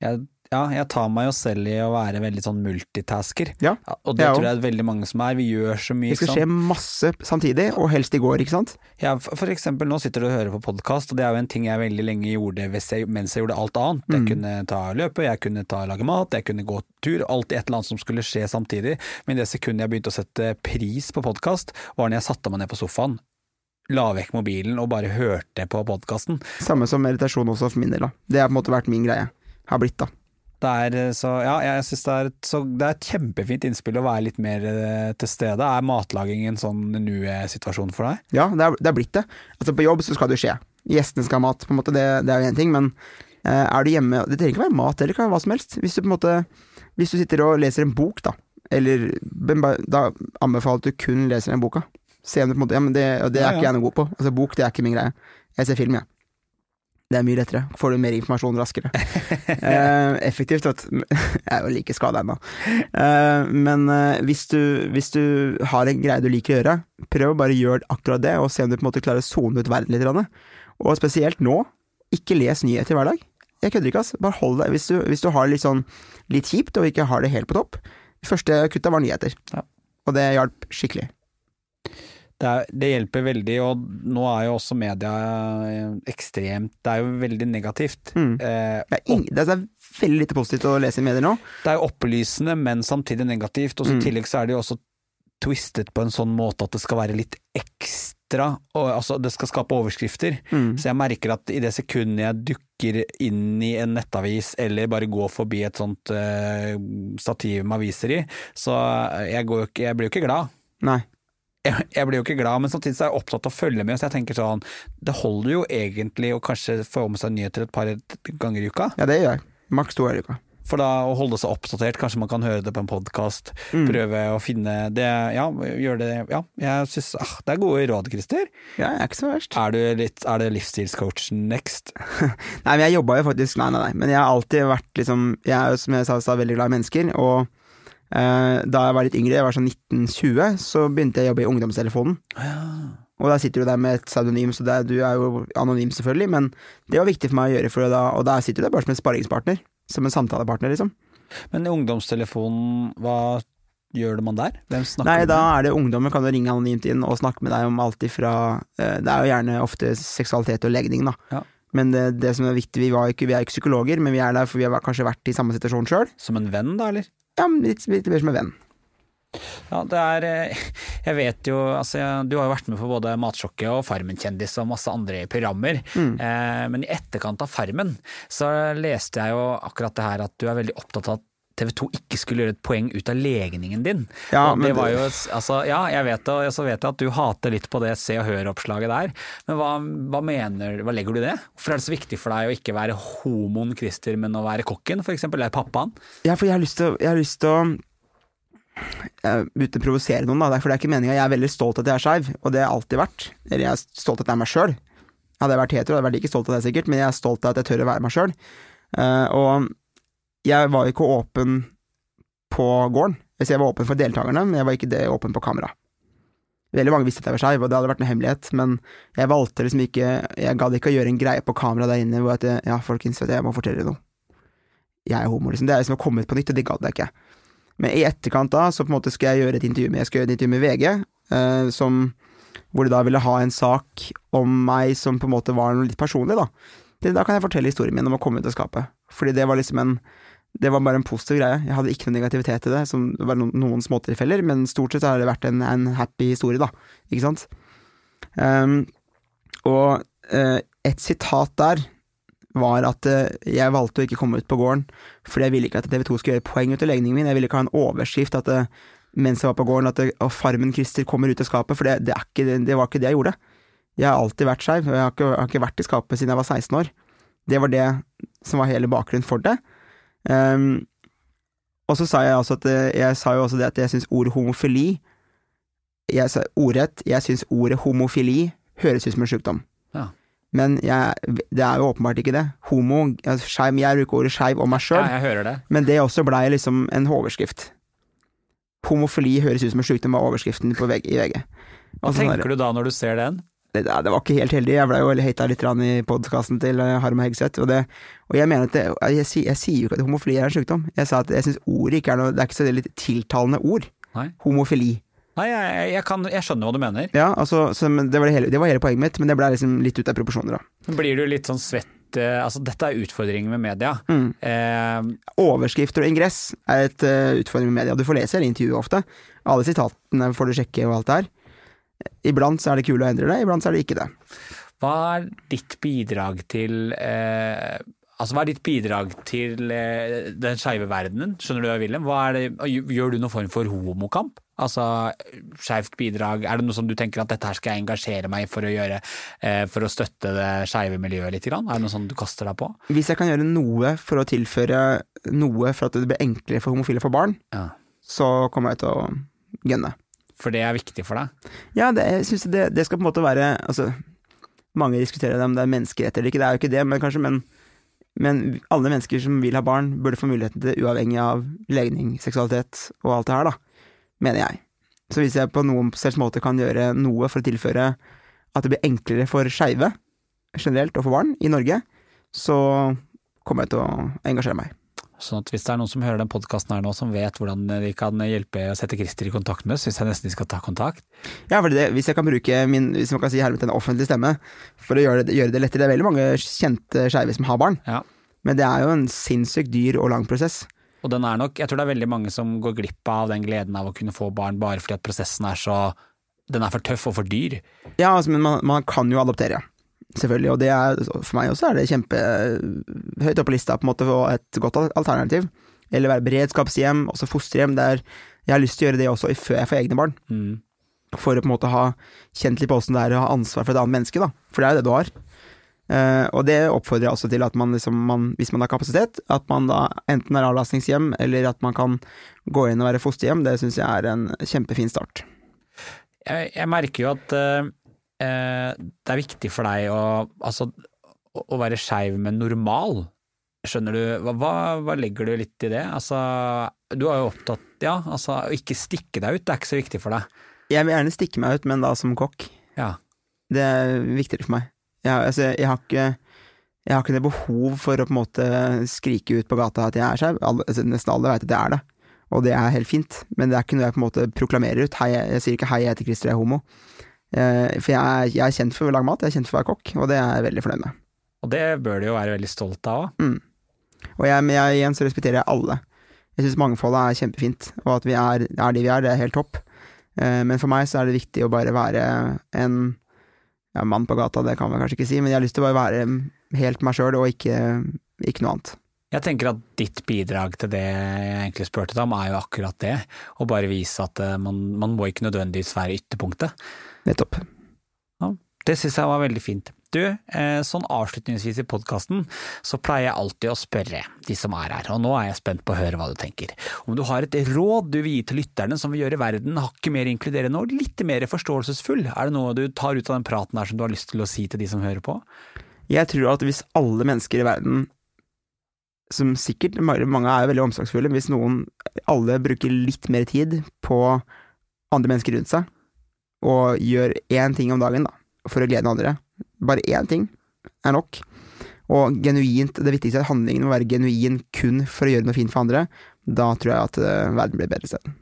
Jeg, ja, jeg tar meg jo selv i å være veldig sånn multitasker. Ja, og det jeg tror jeg er veldig mange som er. Vi gjør så mye. Det skal skje sant? masse samtidig, og helst i går, ikke sant? Ja, for for eksempel nå sitter du og hører på podkast, og det er jo en ting jeg veldig lenge gjorde jeg, mens jeg gjorde alt annet. Jeg Mm. kunne ta løpe, jeg kunne ta lage mat, jeg kunne gå tur. Alltid et eller annet som skulle skje samtidig. Men det sekundet jeg begynte å sette pris på podkast, var når jeg satte meg ned på sofaen. La vekk mobilen og bare hørte på podkasten. Samme som meditasjon også, for min del. da. Det har på en måte vært min greie. Har blitt, da. Det er eh, så, ja, jeg synes det er, så, det er et kjempefint innspill å være litt mer eh, til stede. Er matlaging en sånn nu-situasjon for deg? Ja, det er, det er blitt det. Altså På jobb så skal det skje. Gjestene skal ha mat, på en måte, det, det er jo én ting, men eh, er du hjemme Det trenger ikke være mat, eller hva som helst. Hvis du på en måte Hvis du sitter og leser en bok, da, eller Da anbefaler at du kun leser den boka. Se om du på en måte Ja, men det, det er Ja, ja. ikke jeg noe god på. Altså Bok, det er ikke min greie. Jeg ser film, jeg. Det er mye lettere. Får du mer informasjon raskere. eh, effektivt, vet du. Jeg er jo like skada ennå. Eh, men eh, hvis, du, hvis du har en greie du liker å gjøre, prøv å bare gjøre akkurat det, og se om du på en måte klarer å sone ut verden litt. Og spesielt nå, ikke les nyheter hver dag. Jeg kødder ikke, ass. Bare hold deg. Hvis du, hvis du har det litt sånn litt kjipt, og ikke har det helt på topp. Første kutta var nyheter. Ja. Og det hjalp skikkelig. Det, er, det hjelper veldig, og nå er jo også media eh, ekstremt Det er jo veldig negativt. Mm. Eh, Det er, det er veldig lite positivt å lese i medier nå. det er jo opplysende, men samtidig negativt. Og så i Mm. tillegg så er det jo også twistet på en sånn måte at det skal være litt ekstra og altså, det skal skape overskrifter. Så jeg merker at i det sekundet jeg dukker inn i en nettavis, eller bare går forbi et sånt eh, stativ med aviser i, så jeg, går, jeg blir jo ikke glad. Nei. Jeg, jeg blir jo ikke glad, men samtidig så er jeg opptatt av å følge med, så jeg tenker sånn Det holder jo egentlig å kanskje få med seg nyheter et par ganger i uka. Ja, det gjør jeg. Maks to ganger i uka. For da å holde seg oppdatert, kanskje man kan høre det på en podkast, Mm. prøve å finne det Ja, gjøre det Ja, jeg syns ah, det er gode råd, Christer. Ja, jeg er ikke så verst. Er du litt Er det livsstilscoachen next? Nei, men jeg jobba jo faktisk Nei, nei, nei. Men jeg har alltid vært liksom Jeg er jo, som jeg sa, veldig glad i mennesker. Og da jeg var litt yngre, jeg var sånn 1920, så begynte jeg å jobbe i Ungdomstelefonen. Og da sitter du der med et pseudonym, så er- du er jo anonym selvfølgelig, men det var viktig for meg å gjøre, for da, og da sitter du der bare som en sparringspartner. Som en samtalepartner, liksom. Men i ungdomstelefonen, hva gjør det man der? Hvem snakker Nei, da er det ungdommer kan du ringe anonymt inn og snakke med deg om alt ifra eh, Det er jo gjerne ofte seksualitet og legning, da. Ja. Men det, det som er viktig, vi, var ikke, vi er ikke psykologer, men vi er der for vi har kanskje vært i samme situasjon sjøl. Som en venn, da, eller? Ja, litt, litt mer som en venn. Ja, det er eh, Jeg vet jo Altså, du har jo vært med på både Matsjokket og Farmen-kjendis og masse andre programmer. Eh, men i etterkant av Farmen så leste jeg jo akkurat det her at du er veldig opptatt av at TV 2 ikke skulle gjøre et poeng ut av legningen din. Ja, og men det var jo Altså, ja, jeg vet det, og så vet jeg at du hater litt på det Se og Hør-oppslaget der. Men hva, hva mener Hva legger du i det? Hvorfor er det så viktig for deg å ikke være homoen Christer, men å være kokken, eksempel? Eller pappaen? Ja, for jeg har lyst til Jeg har lyst til å eh, Uten å provosere noen, da, for det er ikke meninga. Jeg er veldig stolt av at jeg er skeiv, og det har jeg alltid vært. Eller jeg er stolt av at jeg er meg sjøl. Hadde jeg vært hetero, hadde jeg vært like stolt av det sikkert, men jeg er stolt av at jeg tør å være meg sjøl. og jeg var ikke åpen på gården. Hvis jeg var åpen for deltakerne, men jeg var ikke det åpen på kamera. Veldig mange visste jeg var skeiv, og det hadde vært en hemmelighet, men jeg valgte liksom ikke Jeg gadd ikke å gjøre en greie på kamera der inne hvor at jeg, ja, folkens, vet du, jeg må fortelle noe. Jeg er homo, liksom. Det er liksom å komme ut på nytt, og det gadd jeg ikke. Men i etterkant da, så på en måte skal jeg gjøre et intervju med Jeg skal gjøre et intervju med VG, eh, som hvor de da ville ha en sak om meg som på en måte var noe litt personlig, da. Da kan jeg fortelle historien min om å komme ut av skapet. Fordi det var liksom en Det var bare en positiv greie. Jeg hadde ikke noe negativitet i det, som det var noen, noen småtilfeller, men stort sett har det vært en, en happy historie, da. Ikke sant? Um, og uh, et sitat der var at eh, jeg valgte å ikke komme ut på gården, fordi jeg ville ikke at TV 2 skulle gjøre poeng ut av legningen min. Jeg ville ikke ha en overskrift at eh, mens jeg var på gården, at det, Farmen Christer kommer ut av skapet, for det, det, ikke, det, det var ikke det jeg gjorde. Jeg har alltid vært skeiv, og jeg har, ikke, har ikke vært i skapet siden jeg var 16 år. Det var det som var hele bakgrunnen for det. Um, og så sa jeg også at eh, jeg sa jo også det at jeg syns ordet homofili Jeg sa ordrett, jeg syns ordet homofili høres ut som en sykdom. Ja. Men jeg, det er jo åpenbart ikke det. Homo, altså, skeiv, jeg bruker ordet skeiv om meg sjøl, Ja, det. men det også blei liksom en overskrift. Homofili høres ut som en sykdom, var overskriften på VG, i VG. Hva tenker du da når du ser den? Det, det var ikke helt heldig. Jeg ble jo hata litt i podkasten til eh, Harm Hegseth. Og, det, og jeg mener at det, jeg, jeg, jeg sier jo ikke at homofili er en sykdom. Jeg sa at jeg syns ordet ikke er noe Det er ikke så litt tiltalende ord. Nei. Homofili. Nei, jeg, kan, jeg skjønner hva du mener. Ja, altså, så, det, var det, hele, det var hele poenget mitt, men det ble liksom litt ut av proporsjoner, da. Blir du litt sånn svett eh, Altså, dette er utfordringen med media. Mm. Eh, Overskrifter og ingress er et uh, utfordring med media. Du får lese hele intervjuet ofte. Alle sitatene får du sjekke og alt det her. Iblant så er det kul å endre det, iblant så er det ikke det. hva er ditt bidrag til eh, Altså, hva er ditt bidrag til eh, den skeive verdenen? Skjønner du hva jeg vil? Hva er det, gjør du noen form for homokamp? Altså, skeivt bidrag, er det noe som du tenker at dette her skal jeg engasjere meg for å gjøre, eh, for å støtte det skeive miljøet litt? Grann? Er det noe sånt du kaster deg på? Hvis jeg kan gjøre noe for å tilføre noe for at det blir enklere for homofile få barn, Ja. så kommer jeg til å gønne. For det er viktig for deg? Ja, det, jeg synes det, det skal på en måte være Altså, mange diskuterer om det er menneskerett eller ikke, det er jo ikke det, men kanskje, men, men alle mennesker som vil ha barn, burde få muligheten til det, uavhengig av legning, seksualitet og alt det her, da, mener jeg. Så hvis jeg på noen selvs måte kan gjøre noe for å tilføre at det blir enklere for skeive generelt å få barn i Norge, så kommer jeg til å engasjere meg. Sånn at hvis det er noen som hører den podkasten her nå som vet hvordan de kan hjelpe å sette Christer i kontakt med, syns jeg nesten de skal ta kontakt. Ja, for det, hvis jeg kan bruke min, hvis man kan si hermet en offentlig stemme, for å gjøre det, gjøre det lettere Det er veldig mange kjente skeive som har barn, Ja. men det er jo en sinnssykt dyr og lang prosess. Og den er nok, jeg tror det er veldig mange som går glipp av den gleden av å kunne få barn bare fordi at prosessen er så den er for tøff og for dyr. Ja, altså, men man, man kan jo adoptere, selvfølgelig. Og det er, for meg også er det kjempehøyt oppe på lista på en måte for et godt alternativ. Eller være beredskapshjem, også fosterhjem. Der jeg har lyst til å gjøre det også før jeg får egne barn. Mm. For å på en måte ha kjent litt på åssen det er å ha ansvar for et annet menneske, da. For det er jo det du har. Uh, og det oppfordrer jeg også til at man liksom, man, hvis man har kapasitet, at man da enten er avlastningshjem, eller at man kan gå inn og være fosterhjem. Det syns jeg er en kjempefin start. Jeg, jeg merker jo at eh, eh, det er viktig for deg å, altså, å, være skeiv, men normal. Skjønner du, hva, hva, legger du litt i det? Altså, du er jo opptatt, ja, altså å ikke stikke deg ut, det er ikke så viktig for deg. Jeg vil gjerne stikke meg ut, men da som kokk. Ja. Det er viktigere for meg. Jeg, altså, jeg, har ikke, jeg har ikke det behov for å på en måte skrike ut på gata at jeg er skeiv. Altså, nesten alle vet at jeg er det, og det er helt fint. Men det er ikke noe jeg på en måte proklamerer ut. Hei, jeg, jeg sier ikke 'hei, jeg heter Christer, jeg er homo'. Eh, for jeg er, jeg er kjent for å lage mat, jeg er kjent for å være kokk, og det er jeg veldig fornøyd med. Og det bør du jo være veldig stolt av òg. Og jeg, men jeg, igjen så respekterer jeg alle. Jeg syns mangfoldet er kjempefint, og at vi er, er de vi er, det er helt topp. Eh, men for meg så er det viktig å bare være en ja, mann på gata, det kan man kanskje ikke si, men jeg har lyst til å bare være helt meg sjøl, og ikke, ikke noe annet. Jeg tenker at ditt bidrag til det jeg egentlig spurte deg om, er jo akkurat det. Å bare vise at eh, man, man må ikke nødvendigvis være ytterpunktet. Nettopp. Ja, det syns jeg var veldig fint. Du, eh, sånn avslutningsvis i podkasten, så pleier jeg alltid å spørre de som er her, og nå er jeg spent på å høre hva du tenker. Om du har et råd du vil gi til lytterne som vil gjøre verden hakket mer inkluderende og litt mer forståelsesfull, er det noe du tar ut av den praten her som du har lyst til å si til de som hører på? Jeg tror at hvis alle mennesker i verden, som sikkert mange er veldig omsorgsfulle, hvis noen, alle bruker litt mer tid på andre mennesker rundt seg, og gjør én ting om dagen da, for å glede andre, bare én ting er nok, og genuint, det viktigste er at handlingen må være genuin kun for å gjøre noe fint for andre, da tror jeg at eh, verden blir et bedre sted.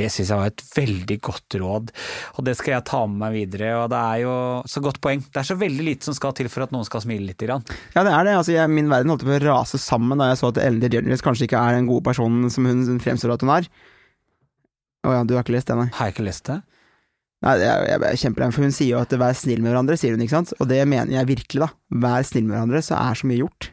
Det syns jeg var et veldig godt råd, og det skal jeg ta med meg videre. Og det er jo så godt poeng. Det er så veldig lite som skal til for at noen skal smile litt. Grann. Ja, det er det. Altså, jeg, min verden holdt på å rase sammen da jeg så at Ellen DeGeneres kanskje ikke er den gode personen som hun fremstår at hun er. Å ja, du har ikke lest det, nei? Har jeg ikke lest det? Nei, jeg, jeg, jeg kjemper for hun sier jo at 'vær snill med hverandre', sier hun, ikke sant? Og det mener jeg virkelig, da. Vær snill med hverandre, så er så mye gjort.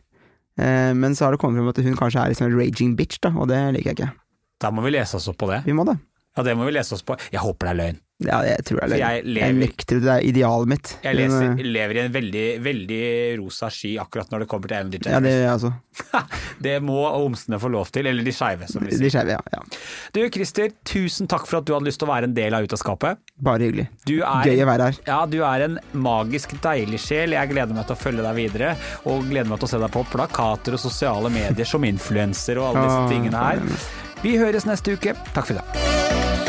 Eh, men så har det kommet frem at hun kanskje er liksom en raging bitch, da, og det liker jeg ikke. Da må vi lese oss opp på det. Vi må det. Ja, det må vi lese oss på. Jeg håper det er løgn. Ja, jeg tror jeg Jeg, lever- nekter det, er idealet mitt. Jeg leser, eh, lever i en veldig, veldig rosa sky akkurat når det kommer til Ellen ja, det gjør jeg også. det må homsene få lov til, eller de skeive, som vi sier. De skeive, ja, ja. Du Christer, tusen takk for at du hadde lyst til å være en del av Ut av skapet. Bare hyggelig. Du er, Gøy å være her. Ja, du er en magisk deilig sjel. Jeg gleder meg til å følge deg videre, og gleder meg til å se deg på plakater og sosiale medier som influenser og alle disse tingene her. Vi høres neste uke. Takk for i dag.